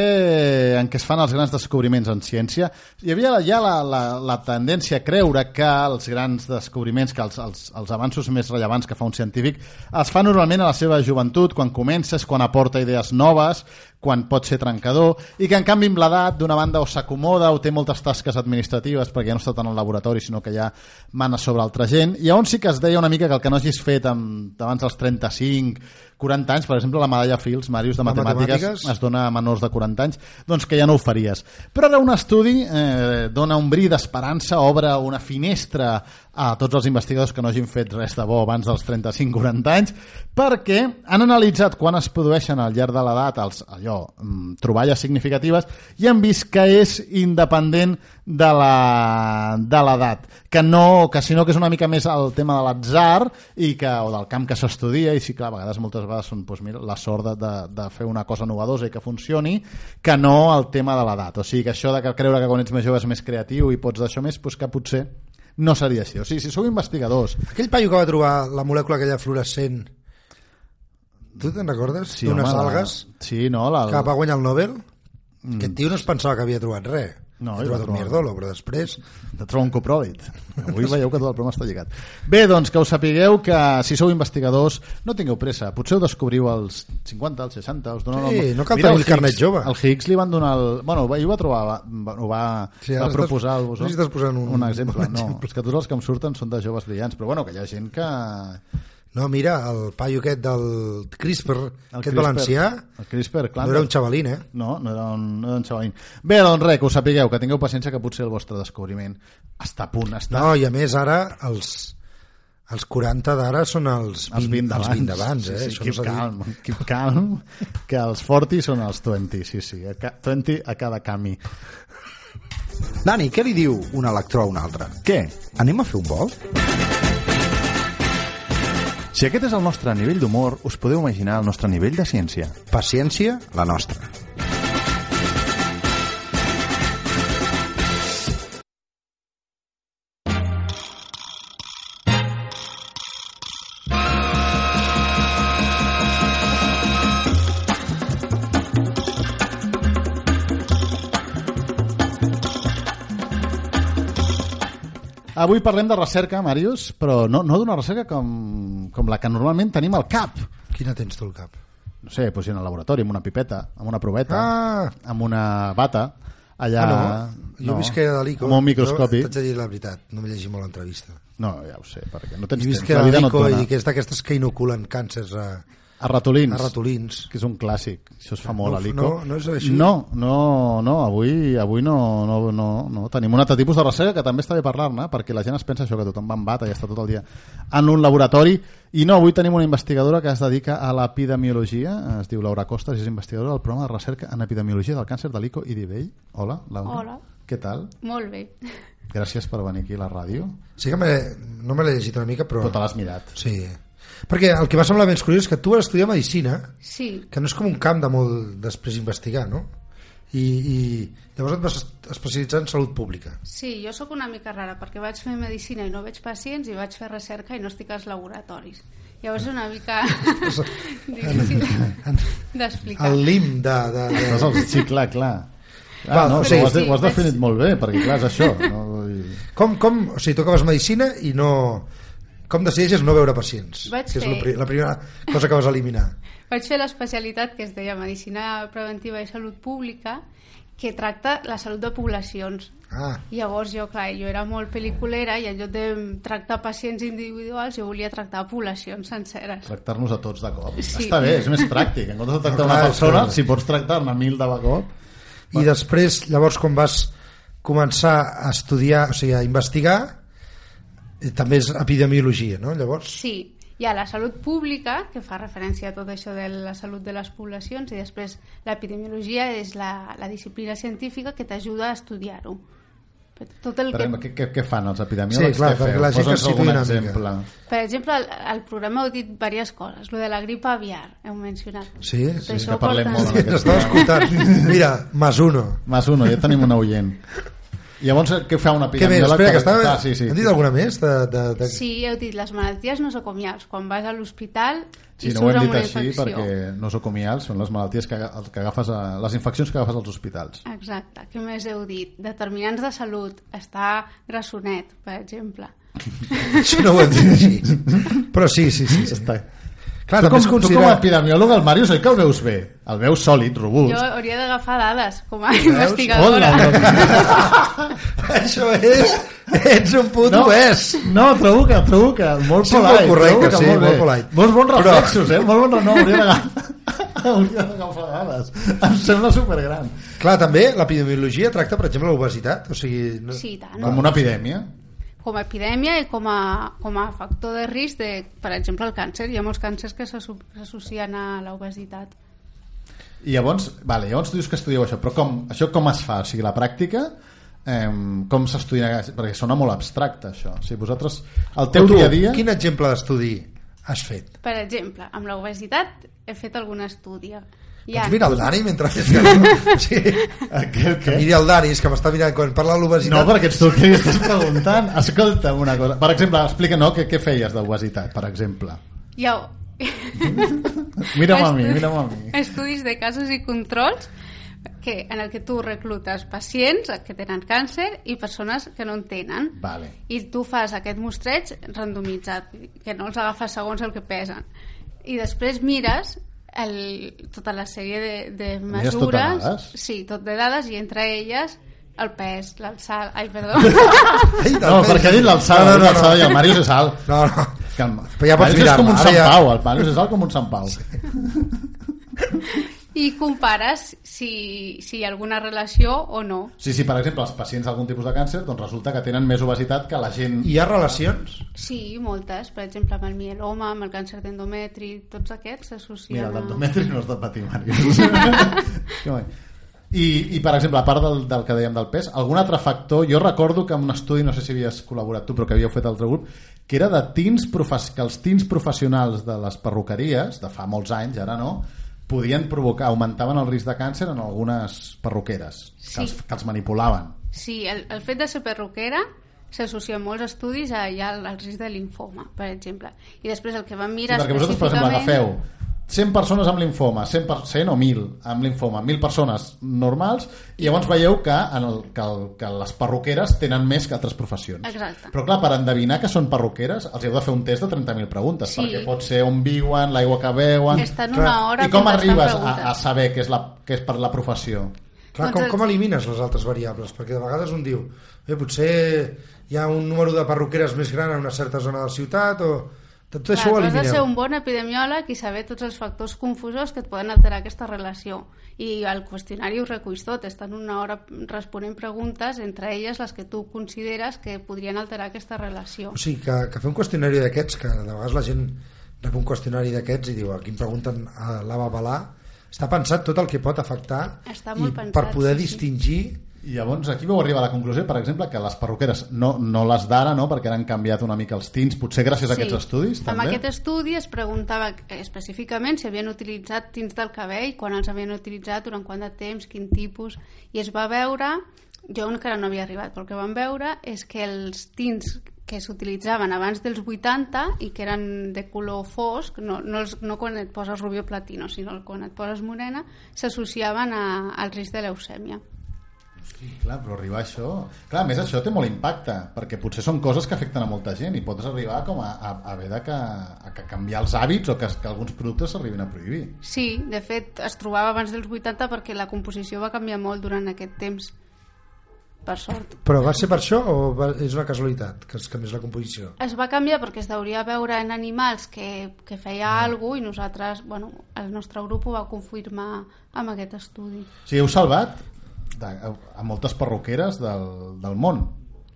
en què es fan els grans descobriments en ciència. Hi havia ja la, la, la tendència a creure que els grans descobriments, que els, els, els avanços més rellevants que fa un científic, es fa normalment a la seva joventut, quan comences, quan aporta idees noves, quan pot ser trencador, i que en canvi amb l'edat d'una banda o s'acomoda o té moltes tasques administratives perquè ja no està tant al laboratori sinó que ja mana sobre altra gent i on sí que es deia una mica que el que no hagis fet amb, abans dels 35 40 anys, per exemple la medalla Fields, Màrius de De matemàtiques, matemàtiques. es dona a menors de 40 anys. Doncs que ja no ho faries. Però ara un estudi eh, dona un bri d'esperança obre una finestra a tots els investigadors que no hagin fet res de bo abans dels 35-40 anys perquè han analitzat quan es produeixen al llarg de l'edat els, allò, mm, troballes significatives i han vist que és independent de l'edat que, no, que sinó que és una mica més el tema de l'atzar i que, o del camp que s'estudia i sí, clar, a vegades moltes vegades són doncs, mira, la sort de, de, de fer una cosa novedosa i que funcioni, que no el tema de l'edat. O sigui, que això de creure que quan ets més jove és més creatiu i pots d'això més, doncs que potser no seria així. O sigui, si sou investigadors... Aquell paio que va trobar la molècula aquella fluorescent, tu te'n recordes? Sí, D'unes home, la- algues Sí, no? La, que va guanyar el Nobel? Aquest tio no es pensava que havia trobat res. No, va trobat un mierdolo, però després... de trobar un copròlit. Avui [laughs] veieu que tot el programa està lligat. Bé, doncs que us sapigueu que si sou investigadors no tingueu pressa. Potser ho descobriu als 50, als 60, us donen Sí, el... no cal Mira, tenir el Higgs- carnet jove. Al Higgs li van donar el... Bueno, ell ho va trobar, va, ho va, Sí, va estàs- proposar el no estàs posant un- un exemple. un No, exemple. és que tots els que em surten són de joves brillants, però bueno, que hi ha gent que... No, mira, el paio aquest del CRISPR, El aquest CRISPR- valencià, El CRISPR, clar. no era un xavalín, eh? No, no era un, no era un xavalín. Bé, doncs res, que ho sapigueu, que tingueu paciència que potser el vostre descobriment està a punt, està... No, i a més ara els, els 40 d'ara són els 20, els 20 d'abans. els 20 d'abans, eh? Sí, sí, keep dit. calm, keep calm, que els 40 són els 20, sí, sí, a ca- 20 a cada camí. Dani, què li diu un electró a un altre? Què? Anem a fer un vol? Si aquest és el nostre nivell d'humor, us podeu imaginar el nostre nivell de ciència. Paciència, la nostra. Avui parlem de recerca, Màrius, però no, no d'una recerca com, com la que normalment tenim al cap. Quina tens tu al cap? No sé, doncs en el laboratori, amb una pipeta, amb una proveta, Ah! amb una bata, allà... Ah, no? Jo no. visqué a l'ICO. Amb un microscopi. Jo T'haig de dir la veritat, no m'he llegit molt l'entrevista. No, ja ho sé, perquè no tens Jo temps. visqué La a vida no i que és d'aquestes que inoculen càncers a, A ratolins. a ratolins. que és un clàssic, això es fa molt No, a l'ICO. no- no és així? No, no, no avui, avui no, no, no, no. Tenim un altre tipus de recerca que també està bé parlar-ne, perquè la gent es pensa això, que tothom va amb bata i està tot el dia en un laboratori, i no, avui tenim una investigadora que es dedica a l'epidemiologia, es diu Laura Costas, i és investigadora del programa de recerca en epidemiologia del càncer de l'ICO i d'Ivell. Hola, Laura. Hola. Què tal? Molt bé. Gràcies per venir aquí a la ràdio. Sí que me, no me l'he llegit una mica, però... Però te l'has mirat. Sí. Perquè el que m'ha semblat més curiós és que tu vas estudiar Medicina, Sí, que no és com un camp de molt després investigar, no? I, i llavors et vas especialitzar en salut pública. sí, jo sóc una mica rara perquè vaig fer medicina i no veig pacients i vaig fer recerca i no estic als laboratoris. Llavors és una mica [laughs] difícil d'explicar. El lim de... de, de... Sí, clar, clar. Ah, Val, no, o sigui- ho has, de- ho has definit molt bé, perquè clar, és això. No? I... Com, com, o sigui, tu acabes Medicina i no... Com decideixes no veure pacients? Vaig que és fer- la, pri- la primera cosa que vas eliminar. [laughs] Vaig fer l'especialitat que es deia Medicina Preventiva i Salut Pública que tracta la salut de poblacions. Ah, Llavors jo, clar, jo era molt pel·liculera i en lloc de tractar pacients individuals jo volia tractar poblacions senceres. Tractar-nos a tots de cop. Sí. Està bé, és més pràctic. En comptes de tractar No, una clar, persona, clar. si pots tractar-ne mil de cop... I després, llavors, quan vas començar a estudiar, o sigui, a investigar, també és epidemiologia, no? Llavors, Sí, hi ha la salut pública, que fa referència a tot això de la salut de les poblacions, i després l'epidemiologia és la, la disciplina científica que t'ajuda a estudiar-ho. Tot el Per que... exemple, què, què, fan els epidemiòlegs? Sí, clar, Què perquè la gent que Posa'ns es situï algun una mica. exemple. Per exemple, al, al programa heu dit diverses coses. Lo de la grip aviar, heu mencionat. sí, sí. que parlem porta- molt aquest T'estava escoltant. [laughs] Mira, más uno. Mas uno, ja tenim una oient. Llavors, què fa un Què més? epidemiòleg? Espera, que estava... Ah, sí, sí. Hem dit alguna més? De, de, de... Sí, heu dit les malalties nosocomials. Quan vas a l'hospital Sí, no ho hem dit una així infecció. perquè nosocomials són les malalties que, que agafes a, les infeccions que agafes als hospitals. Exacte. Què més heu dit? Determinants de salut. Està grassonet, per exemple. Això no ho hem dit així. [laughs] Però sí, sí, sí. sí. Està. Clar, tu, com, es tu com considera... a epidemiòleg, el Màrius, oi que el veus bé? El veus sòlid, robust. Jo hauria d'agafar dades com a investigadora. Hola, [laughs] Això és... Ets un puto no, és. no, trobo que, trobo que molt Sí, molt polite. correcte, trobo que sí, molt, molt bé. polite. Molts bons Però- reflexos, eh? Molt bons, no, hauria d'agafar [laughs] hauria d'agafar dades. Em sembla supergran. Clar, també l'epidemiologia tracta, per exemple, l'obesitat. O sigui, no... Sí, tant. Com una epidèmia. Com a epidèmia i com a, com a factor de risc de, per exemple, el càncer. Hi ha molts càncers que s'asso- s'associen a l'obesitat. I llavors, vale, llavors tu dius que estudieu això, però com, això com es fa? O sigui, la pràctica, eh, com s'estudia? Perquè sona molt abstracte, això. O sigui, vosaltres, el teu tu, dia a dia... Quin exemple d'estudi has fet? Per exemple, amb l'obesitat he fet algun estudi. Hi Pots mirar el Dani mentre... [laughs] És que, sí. Què, Que miri el Dani, és que m'està mirant quan parla l'obesitat. No, perquè ets tu que estàs preguntant. Escolta'm una cosa. Per exemple, explica, no, què, què feies d'obesitat, per exemple? Ha Mira'm a mi, mira'm a mi. estudis de casos i controls que, en el que tu reclutes pacients que tenen càncer i persones que no en tenen. Vale. I tu fas aquest mostreig randomitzat, que no els agafes segons el que pesen. I després mires el, tota la sèrie de, de Mires tot de mesures... dades? Sí, tot de dades, i entre elles el pes, l'alçada... Ai, perdó. [laughs] Ai, No, pes. perquè ha dit l'alçada, No, no, no, l'alçada no. i el Màrius és alt. No, no. Calma. Però ja pots Màrius és com mirar-me, un Sant ja- Pau, el Màrius és alt com un Sant Pau. [laughs] I compares si, si hi ha alguna relació o no. Sí, sí, per exemple, els pacients d'algun tipus de càncer doncs resulta que tenen més obesitat que la gent... Hi ha relacions? Sí, moltes. Per exemple, amb el mieloma, amb el càncer d'endometri, tots aquests s'associen Mira, d'endometri no has de patir, Màrius. [laughs] Guai. I, I, per exemple, a part del, del que dèiem del pes, algun altre factor... Jo recordo que en un estudi, no sé si havies col·laborat tu, però que havíeu fet altre grup, que era de teens profes, que els teens professionals de les perruqueries, de fa molts anys, ara no, podien provocar, augmentaven el risc de càncer en algunes perruqueres, Sí. que, els, que els manipulaven. Sí, el, el fet de ser perruquera s'associa en molts estudis a, ja al, al risc de linfoma, per exemple. I després el que Sí, mirar perquè vosaltres, per exemple, agafeu 100 persones amb linfoma, 100, per, 100 o 1.000 amb linfoma, 1.000 persones normals, i llavors veieu que, en el, que, el, que les perruqueres tenen més que altres professions. Exacte. Però clar, per endevinar que són perruqueres, els heu de fer un test de 30.000 preguntes, Sí. perquè pot ser on viuen, l'aigua que beuen... Estan una hora I com arribes a, a saber què és, la, què és per la professió? Clar, Doncs com, com elimines les altres variables? Perquè de vegades un diu, eh, potser hi ha un número de perruqueres més gran en una certa zona de la ciutat, o... Tot això Clar, ho tu has de elimineu. ser un bon epidemiòleg i saber tots els factors confusos que et poden alterar aquesta relació. I el qüestionari ho reculls tot. Estan una hora responent preguntes, entre elles les que tu consideres que podrien alterar aquesta relació. O sigui, que, que fer un qüestionari d'aquests, que de vegades la gent rep un qüestionari d'aquests i diu, aquí em pregunten a l'Ava Balà, està pensat tot el que pot afectar Està i molt pensat, per poder sí, sí. I llavors aquí vau arribar a la conclusió, per exemple, que les perruqueres, no, no les d'ara, no, perquè han canviat una mica els tins, potser gràcies a aquests estudis, Amb també? aquest estudi es preguntava específicament si havien utilitzat tints del cabell, quan els havien utilitzat, durant quant de temps, quin tipus, i es va veure, jo encara no havia arribat, però el que vam veure és que els tints que s'utilitzaven abans dels 80 i que eren de color fosc, no, no, els, no quan et poses rubio platino, sinó quan et poses morena, s'associaven al risc de leucèmia. Sí, clar, però arribar a això... Clar, a més això té molt impacte, perquè potser són coses que afecten a molta gent i pots arribar com a, a, a haver de que, a que canviar els hàbits o que, que alguns productes s'arribin a prohibir. Sí, de fet, es trobava abans dels 80 perquè la composició va canviar molt durant aquest temps, per sort. Però va ser per això o va, és una casualitat que es canviés la composició? Es va canviar perquè es deuria veure en animals que, que feia Ah. alguna cosa i nosaltres, bueno, el nostre grup ho va confirmar amb aquest estudi. O sigui, heu salvat de, a, a moltes perruqueres del, del món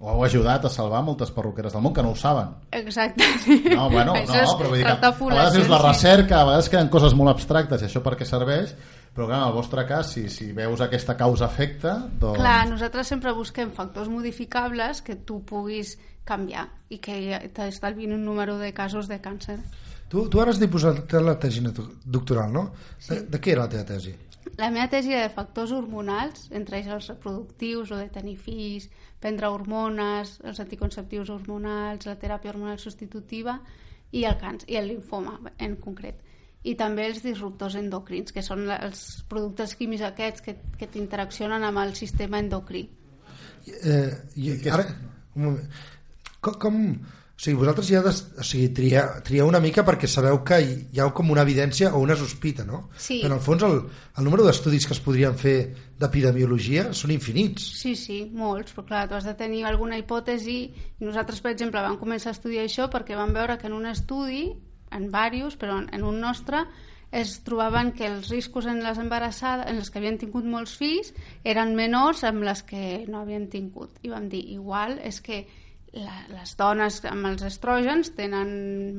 o heu ajudat a salvar moltes perruqueres del món que no ho saben. Exacte. Sí. No, bueno, no, és però vull dir que a vegades dius la sí. recerca, a vegades queden coses molt abstractes i això per què serveix, però clar, en el vostre cas, si, si veus aquesta causa-efecte, doncs... Clar, nosaltres sempre busquem factors modificables que tu puguis canviar i que t'estalvin un número de casos de càncer. Tu, tu ara has dipositat la tesi doctoral, no? De, de què era la teva tesi? La meva tesi era de factors hormonals, entre ells els reproductius, o de tenir fills, prendre hormones, els anticonceptius hormonals, la teràpia hormonal substitutiva i el càncer, i el linfoma en concret. I també els disruptors endocrins, que són els productes químics aquests que, que t'interaccionen amb el sistema endocrí. Eh, i, ara, un moment. Com, com, o sigui, vosaltres ja des, o sigui, trieu, trieu una mica perquè sabeu que hi, hi ha com una evidència o una sospita, no? Sí. En el fons, el, el número d'estudis que es podrien fer d'epidemiologia són infinits. Sí, sí, molts, però clar, tu has de tenir alguna hipòtesi i nosaltres, per exemple, vam començar a estudiar això perquè vam veure que en un estudi, en diversos, però en, en un nostre, es trobaven que els riscos en les embarassades, en les que havien tingut molts fills, eren menors amb les que no havien tingut. I vam dir, igual és que la, les dones amb els estrògens tenen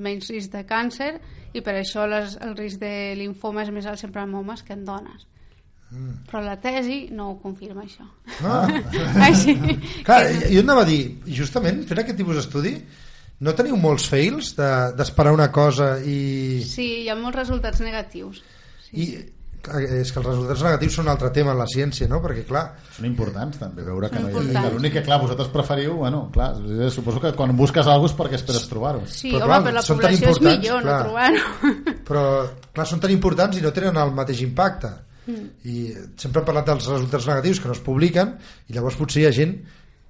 menys risc de càncer i per això les, el risc de linfoma és més alt sempre en homes que en dones. Mm. Però la tesi no ho confirma, això. Ah. [laughs] Així. Clar, jo anava a dir, justament, fent aquest tipus d'estudi, no teniu molts fails de- d'esperar una cosa i, Sí, hi ha molts resultats negatius. i clar, és que els resultats negatius són un altre tema en la ciència, no? Perquè, clar, Són importants també, veure que Són no hi ha... L'únic que, clar, vosaltres preferiu, bueno, clar, eh, suposo que quan busques alguna cosa és perquè esperes trobar-ho. Sí, Però, home, clar, per la són tan població és millor clar. no trobar-ho. [laughs] però clar, són tan importants i no tenen el mateix impacte Mm. i sempre hem parlat dels resultats negatius que no es publiquen i llavors potser hi ha gent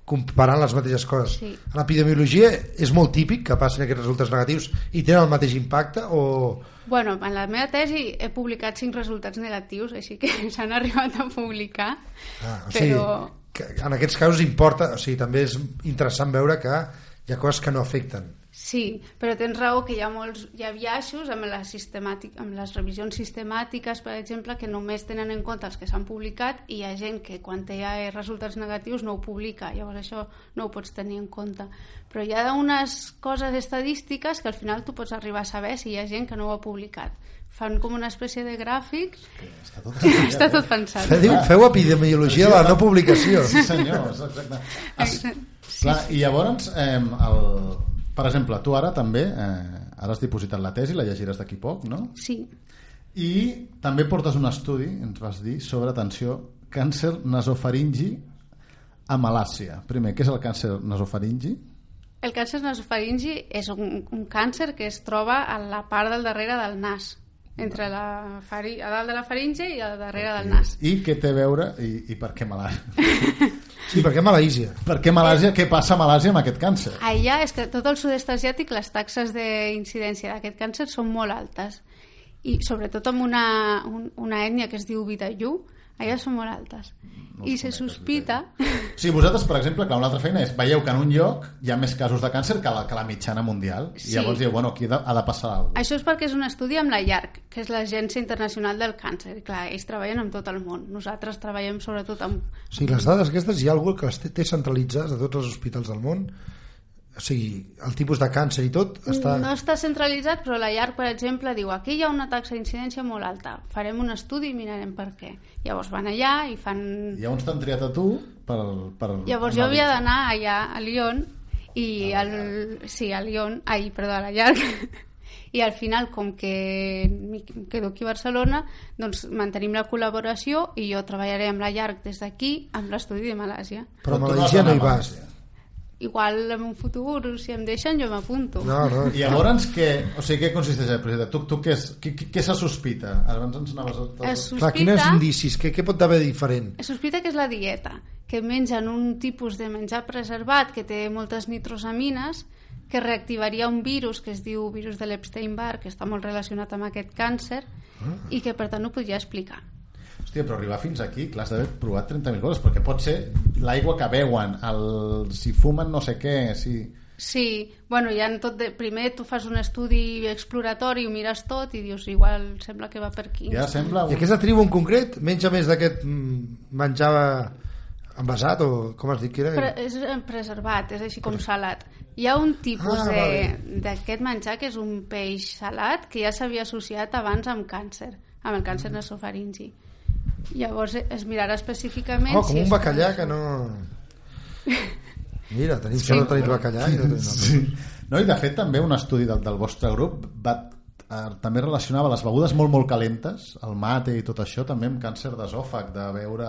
comparant les mateixes coses Sí. en l'epidemiologia és molt típic que passin aquests resultats negatius i tenen el mateix impacte o... Bueno, en la meva tesi he publicat cinc resultats negatius, així que [laughs] s'han arribat a publicar, Ah, o sigui, però que en aquests casos importa, o sigui, també és interessant veure que hi ha coses que no afecten sí, però tens raó que hi ha molts hi ha biaixos amb, la sistemàtic, amb les revisions sistemàtiques, per exemple, que només tenen en compte els que s'han publicat i hi ha gent que quan té resultats negatius no ho publica, llavors això no ho pots tenir en compte. Però hi ha unes coses estadístiques que al final tu pots arribar a saber si hi ha gent que no ho ha publicat. Fan com una espècie de gràfic Està tot, [laughs] Està tot pensat. Feu, feu epidemiologia de la no publicació. Sí, senyor, exacte. Es, clar, I llavors, eh, el, per exemple, tu ara també, eh, ara has dipositat la tesi, la llegiràs d'aquí poc, no? Sí, I també portes un estudi, ens vas dir, sobre, atenció, càncer nasofaringi a Malàcia. Primer, què és el càncer nasofaringi? el càncer nasofaringi és un, un càncer que es troba a la part del darrere del nas, entre la fari, a dalt de la faringe i a darrere del nas. I què té a veure, i, i per què Malàcia? [laughs] Sí, perquè Malàisia. Per què Malàsia? Què passa a Malàsia amb aquest càncer? Allà és que tot el sud-est asiàtic les taxes d'incidència d'aquest càncer són molt altes i sobretot amb una, un, una ètnia que es diu Vidayu, allà són molt altes. I se sospita... Sigui, vosaltres, per exemple, clar, una altra feina és veieu que en un lloc hi ha més casos de càncer que la, que la mitjana mundial. Sí. I llavors dieu, bueno, aquí ha de, ha de passar alguna cosa. Això és perquè és un estudi amb la IARC, que és l'Agència Internacional del Càncer. I clar, ells treballen amb tot el món. Nosaltres treballem sobretot amb... Sigui, les dades aquestes hi ha algú que les té, té centralitzades de tots els hospitals del món o sigui, el tipus de càncer i tot està... No està centralitzat, però la IARC, per exemple, diu aquí hi ha una taxa d'incidència molt alta, farem un estudi i mirarem per què. Llavors van allà i fan... Llavors t'han triat a tu per... per Llavors jo havia d'anar allà a Lyon i al... sí, a Lyon, ai, perdó, a la IARC [laughs] i al final, com que quedo aquí a Barcelona, doncs mantenim la col·laboració i jo treballaré amb la IARC des d'aquí amb l'estudi de Malàsia. Però a tu no hi vas. Igual en un futur, si em deixen, jo m'apunto. No, no. I llavors, què, o sigui, què consisteix el projecte? Tu, tu què, és, què, què, què se sospita? Abans ens anaves a... Es Clar, quins sospita- indicis? Què, què pot haver diferent? Es sospita que és la dieta, que mengen un tipus de menjar preservat que té moltes nitrosamines, que reactivaria un virus que es diu virus de l'Epstein-Barr, que està molt relacionat amb aquest càncer, i que per tant ho podria explicar. Hòstia, però arribar fins aquí, clar, has d'haver provat 30.000 coses, perquè pot ser l'aigua que beuen, el, si fumen no sé què, si... Sí, bueno, ja en tot de... primer tu fas un estudi exploratori, ho mires tot i dius, igual sembla que va per aquí. Ja sembla... I aquesta tribu en concret menja més d'aquest mm, menjar envasat o com has dit que era? Pre és eh, preservat, és així com salat. Hi ha un tipus Ah, de- vale. d'aquest menjar que és un peix salat que ja s'havia associat abans amb càncer, amb el càncer nasofaringi. Llavors eh, es mirarà específicament... Oh, com si un [laughs] bacallà que no... Mira, tenim sí, sort de tenir bacallà i no tenim Sí. No, I de fet també un estudi del, del vostre grup va, eh, també relacionava les begudes molt molt calentes, el mate i tot això també amb càncer d'esòfag, de beure...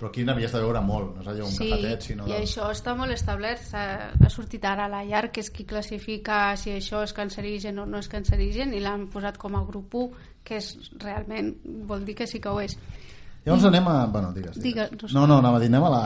Però aquí n'havies de beure molt, no és allò un Sí, cafetet, sinó... i de- això està molt establert, s'ha- ha sortit ara a la llar, que és qui classifica si això és cancerigen o no és cancerigen, i l'han posat com a grup 1, que és realment, vol dir que sí que ho és. Llavors anem a... Bueno, digues, digues. Digues, No, no, anava a dir, anem a la,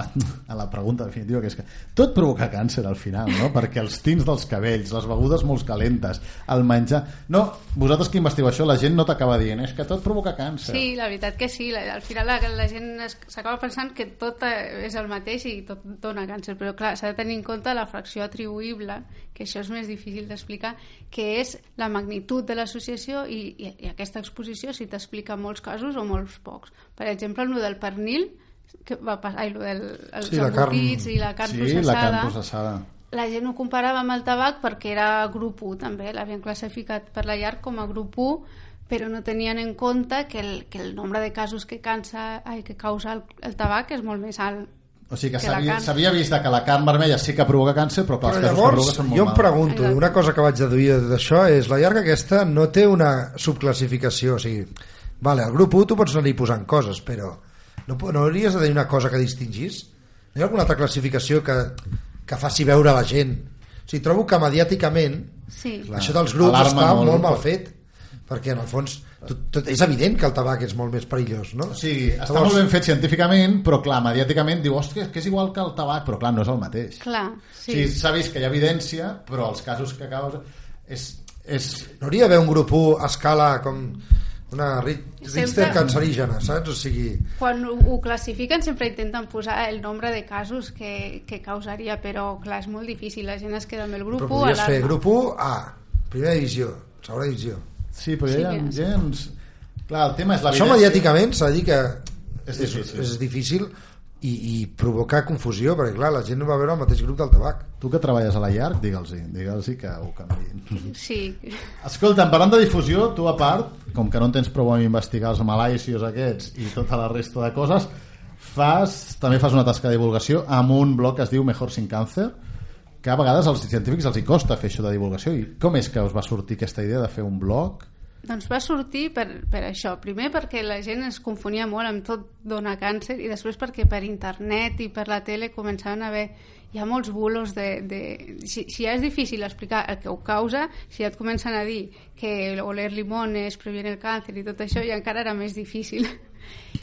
a la pregunta definitiva, que és que tot provoca càncer al final, no? Perquè els tints dels cabells, les begudes molt calentes, el menjar... No, vosaltres que investigueu això, la gent no t'acaba dient, és que tot provoca càncer. Sí, la veritat que sí. Al final la, la gent s'acaba pensant que tot eh, és el mateix i tot dona càncer, però clar, s'ha de tenir en compte la fracció atribuïble, que això és més difícil d'explicar, que és la magnitud de l'associació i, i, i aquesta exposició si t'explica molts casos o molts pocs. Per exemple, el del pernil, que va passar, ai, el del, els Sí, carn- embotits i la carn sí, processada, la carn processada. la gent ho comparava amb el tabac perquè era grup 1 també, l'havien classificat per la llar com a grup 1 però no tenien en compte que el, que el nombre de casos que, cansa, ai, que causa el, el tabac és molt més alt O sigui que Que s'havia vist que la carn vermella sí que provoca càncer, però clar, Però llavors, d'arrugues són molt jo em pregunto, una cosa que vaig deduir d'això és la llarga aquesta no té una subclassificació, o sigui, vale, al grup 1 tu pots anar-hi posant coses, però no, no hauries de tenir una cosa que distingís? No hi ha alguna altra classificació que, que faci veure la gent? O sigui, trobo que mediàticament Sí. això dels grups Alarma està molt. molt, mal fet, perquè en el fons tot, tot, és evident que el tabac és molt més perillós, no? O sigui, està molt ben fet científicament, però clar, mediàticament diu, hòstia, que és igual que el tabac, però clar, no és el mateix. Clar, Sí. sí. O sigui, s'ha vist que hi ha evidència, però els casos que causa... És, és... No hauria d'haver un grup 1 a escala com una Richter cancerígena, saps? O sigui, Quan ho, ho classifiquen sempre intenten posar el nombre de casos que, que causaria, però clar, és molt difícil, la gent es queda amb el grup però 1 podries fer alarma. grup 1 A, primera divisió, segona divisió. Sí, però Sí, hi ha que- gens... Clar, el tema és Això l'evidència. mediàticament s'ha de dir que És és, difícil. és difícil i, i provoca confusió, perquè clar, la gent no va veure el mateix grup del tabac. Tu que treballes a la llarg, digue'ls-hi, digue'ls que ho canviïn. Sí, Escolta, parlant de difusió, tu a part, com que no en tens prou amb investigar els malaisios aquests i tota la resta de coses, fas, també fas una tasca de divulgació amb un blog que es diu Mejor sin càncer, que a vegades als científics els hi costa fer això de divulgació. I com és que us va sortir aquesta idea de fer un blog? doncs va sortir per, per això. Primer perquè la gent es confonia molt amb tot dona càncer i després perquè per internet i per la tele començaven a haver hi ha molts bulos de... de si, si ja és difícil explicar el que ho causa, si ja et comencen a dir que oler limones previene el càncer i tot això, ja encara era més difícil.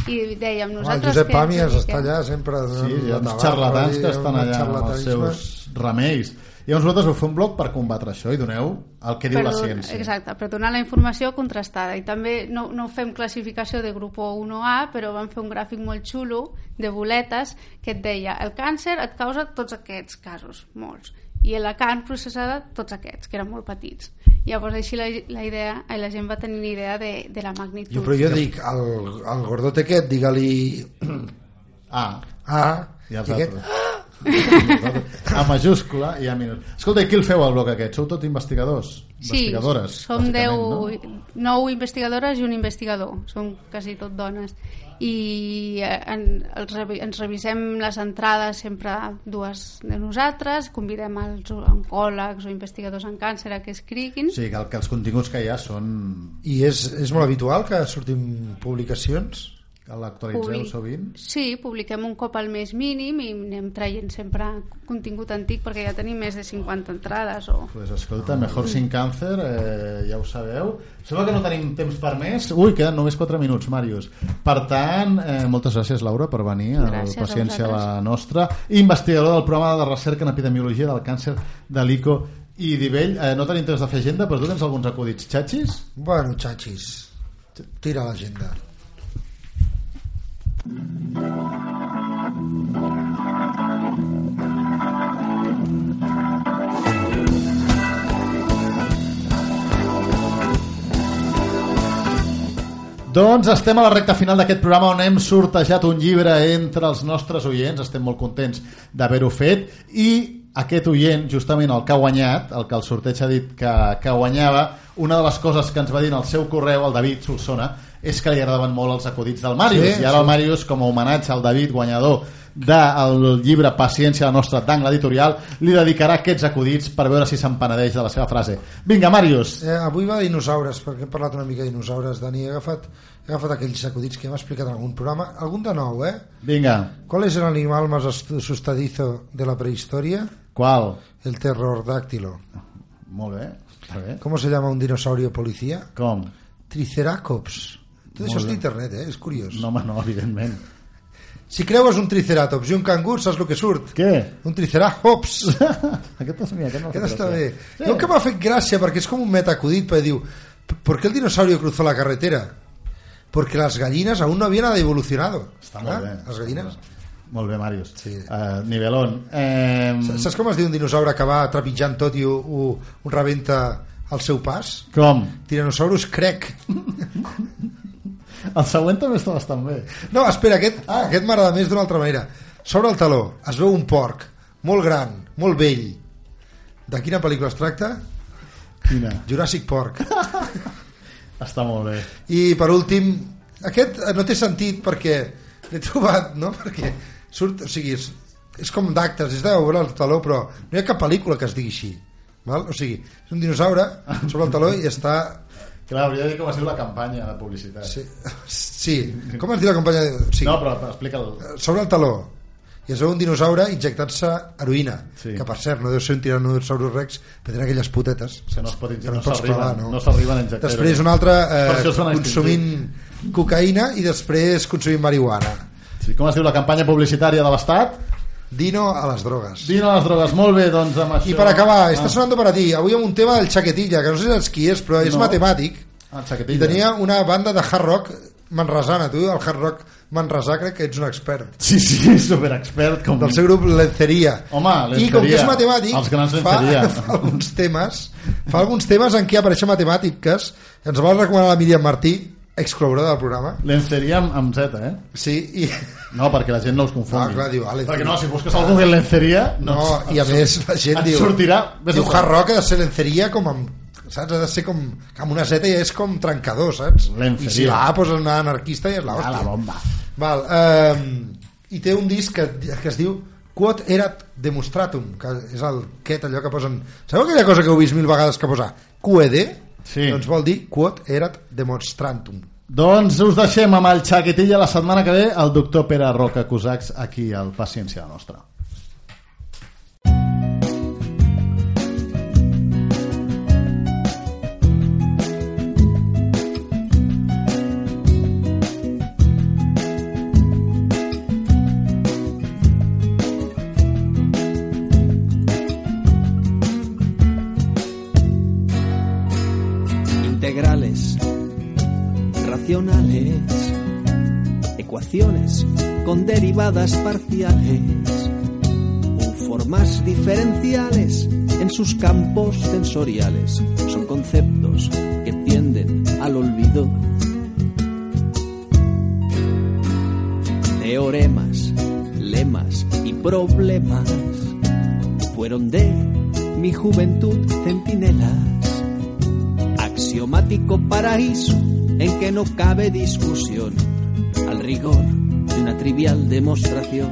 I dèiem, Home, el nosaltres... Josep que ens Pàmies està allà sempre... Sí, hi ha uns xarlatans que estan allà amb els seus remeis. I llavors vosaltres vau fer un blog per combatre això i doneu el que diu per la ciència. Exacte, per donar la informació contrastada. I també no, no fem classificació de grup 1A, però vam fer un gràfic molt xulo de boletes que et deia el càncer et causa tots aquests casos, molts. I la carn processada, tots aquests, que eren molt petits. Llavors així la, la idea, eh, la gent va tenir idea de, de la magnitud. Jo, però jo dic, el, el gordote aquest, digue-li... Ah, A, i els i aquest... altres. [laughs] A majúscula i a minús. Escolta, i qui el feu el blog aquest? Sou tot investigadors? Sí, investigadores, som bàsicament, 10, 9 investigadores i un investigador, som quasi tot dones. I eh, en, els, ens revisem les entrades sempre dues de nosaltres, convidem els oncòlegs o investigadors en càncer a que escriguin. Sigui, que, el, que els continguts que hi ha són... I és, és molt habitual que sortim publicacions? Que l'actualitzeu Publi- sovint? Sí, publiquem un cop al mes mínim i anem traient sempre contingut antic perquè ja tenim més de 50 entrades o... Pues escolta, mejor sin càncer, eh, ja ho sabeu. Sembla que no tenim temps per més. Ui, queden només 4 minuts, Màrius. Per tant, eh, moltes gràcies, Laura, per venir Gràcies a Paciència a la nostra. Investigadora del programa de recerca en epidemiologia del càncer de l'ICO i d'Ivell. Eh, no tenim temps de fer agenda, però tu tens alguns acudits xatxis? Bueno, xatxis, tira l'agenda. Doncs estem a la recta final d'aquest programa on hem sortejat un llibre entre els nostres oients, estem molt contents d'haver-ho fet. I aquest oient, justament el que ha guanyat, el que el sorteig ha dit que, que guanyava, una de les coses que ens va dir en el seu correu, el David Solsona, és que li agradaven molt els acudits del Màrius, Sí, i ara sí. el Màrius, com a homenatge al David, guanyador del llibre Paciència, la nostra d'angle editorial, li dedicarà aquests acudits per veure si se'n penedeix de la seva frase. Vinga, Màrius! Eh, avui va de dinosaures, perquè hem parlat una mica de dinosaures, Dani. He agafat, he agafat aquells acudits que hem explicat en algun programa. Algun de nou, eh? Vinga, ¿Cuál es el animal más asustadizo de la prehistoria? qual? El terrordáctilo. Molt bé, està bé. ¿Cómo se llama un dinosaurio policía? Com? Triceratops. Tot això és d'internet, eh? És curiós. No, home, no, evidentment. [laughs] Si creues un triceratops i un cangur, saps el que surt? Què? Un triceratops. aquest, és, [laughs] mira, aquest, no Aquest està bé. Sí. Sí. que m'ha fet gràcia, perquè és com un metacudit, perquè diu, ¿por qué el dinosaurio cruzó la carretera? Porque las gallinas aún no habían evolucionado. Està Clar, molt bé. Les gallines. Molt bé, Màrius. Sí. Uh, nivelón. Eh, Saps com es diu un dinosaure que va trepitjant tot i ho, ho, ho rebenta al seu pas? com? Tyrannosaurus crec. [laughs] El següent també està bastant bé. No, espera, aquest, ah. aquest m'agrada més d'una altra manera. Sobre el taló es veu un porc, molt gran, molt vell. De quina pel·lícula es tracta? Quina? Jurassic Park. [laughs] Està molt bé. I per últim, aquest no té sentit perquè l'he trobat, no? Perquè surt, o sigui, és, és com d'actes, és de veure el taló, però no hi ha cap pel·lícula que es digui així. Val? O sigui, és un dinosaure sobre el taló i està... Clar, hauria de dir com es diu la campanya de publicitat. Sí, sí. com es diu la campanya? Sí. No, però explica'l. Sobre el taló i es veu un dinosaure injectant-se heroïna Sí. que per cert no deu ser un tiranosaurus rex però tenen aquelles putetes Que no es pot injectar, no s'arriben- no s'arriben a injectar després heroïna. un altre eh, consumint cocaïna i després consumint marihuana Sí, com es diu la campanya publicitària de l'Estat? Dino a les drogues. Dino a les drogues, molt bé, doncs amb això... i per acabar, està Ah. sonando para ti. Avui amb un tema del Chaquetilla, que no sé si saps qui és però és No. matemàtic. Ah, i tenia una banda de hard rock manresana, tu el hard rock manresà crec que ets un expert. Sí, sí, [laughs] superexpert. Com... del seu grup Lenceria Home, i com que és Lenceria, matemàtic els grans fa, Lenceria. [laughs] fa alguns temes fa alguns temes en què apareixen matemàtiques. Ens vol recomanar la Míriam Martí exclourada del programa Lenceria amb, amb Z, eh? sí, i, No, perquè la gent no us confongui. Ah, clar, diu, ah, lenceria. Perquè no, si busques algú que lenceria... no, et- i a més la gent et diu sortirà... Diu hard rock ha de ser lenceria com amb saps? Ha de ser com, amb una Z i és com trencador, saps? I si la A posa una anarquista i és la Ah, la bomba. Val, eh, I té un disc que, que es diu Quod erat demonstratum, que és el quet, allò que posen... Sabeu aquella cosa que heu vist mil vegades que posa QED? Sí. Doncs vol dir Quod erat demonstrantum. Doncs us deixem amb el xaquetilla la setmana que ve el doctor Pere Roca Cosacs aquí al Paciència Nostra. Con derivadas parciales, u formas diferenciales en sus campos sensoriales. Son conceptos que tienden al olvido. Teoremas, lemas y problemas fueron de mi juventud centinelas axiomático paraíso en que no cabe discusión de una trivial demostración.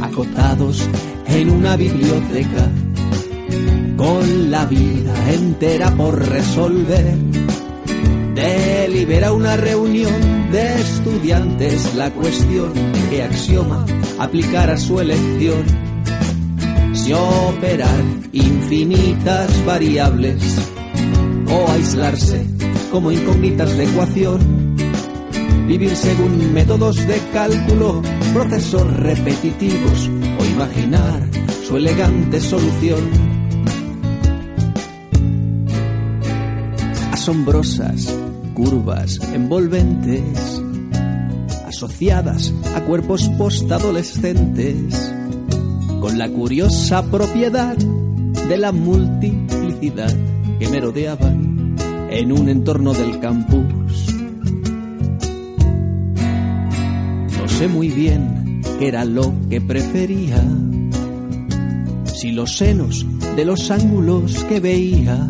Acotados en una biblioteca con la vida entera por resolver. Delibera una reunión de estudiantes la cuestión qué axioma aplicar a su elección si operar infinitas variables o aislarse como incógnitas de ecuación, vivir según métodos de cálculo, procesos repetitivos o imaginar su elegante solución. Asombrosas curvas envolventes asociadas a cuerpos postadolescentes con la curiosa propiedad de la multiplicidad que merodeaban en un entorno del campus. No sé muy bien qué era lo que prefería, si los senos de los ángulos que veía,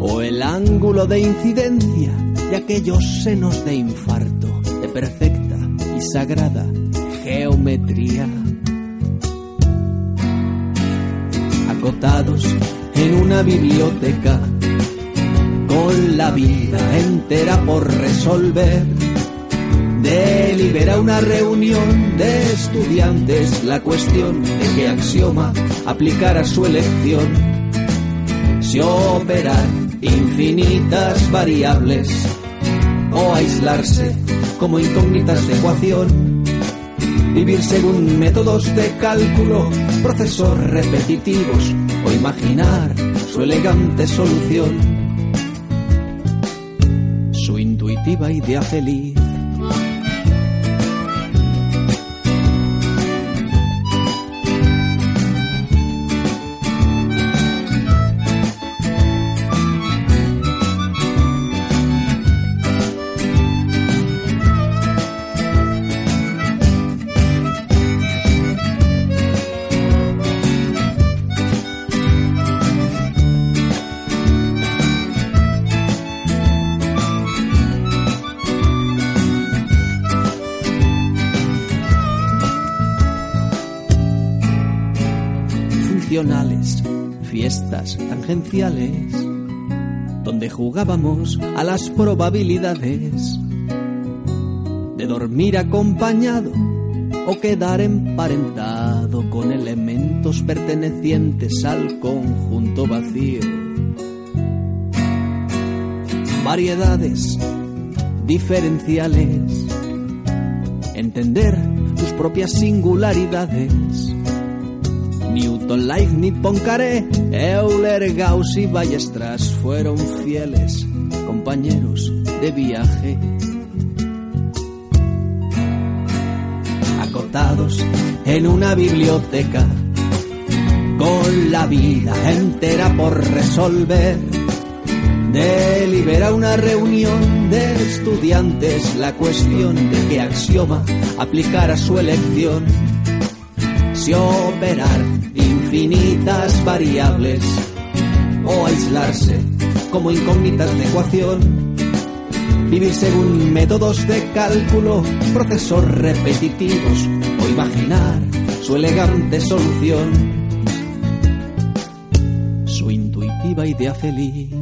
o el ángulo de incidencia de aquellos senos de infarto, de perfecta y sagrada geometría. acotados en una biblioteca la vida entera por resolver. Delibera una reunión de estudiantes la cuestión de qué axioma aplicar a su elección. Si operar infinitas variables o aislarse como incógnitas de ecuación vivir según métodos de cálculo, procesos repetitivos o imaginar su elegante solución. positiva, idea feliz. Tangenciales, donde jugábamos a las probabilidades de dormir acompañado o quedar emparentado con elementos pertenecientes al conjunto vacío. Variedades diferenciales, entender tus propias singularidades. Newton, Leibniz, Poincaré, Euler, Gauss y Ballestras fueron fieles compañeros de viaje. Acotados en una biblioteca, con la vida entera por resolver. Delibera una reunión de estudiantes la cuestión de qué axioma aplicar a su elección. Operar infinitas variables o aislarse como incógnitas de ecuación. Vivir según métodos de cálculo, procesos repetitivos o imaginar su elegante solución. Su intuitiva idea feliz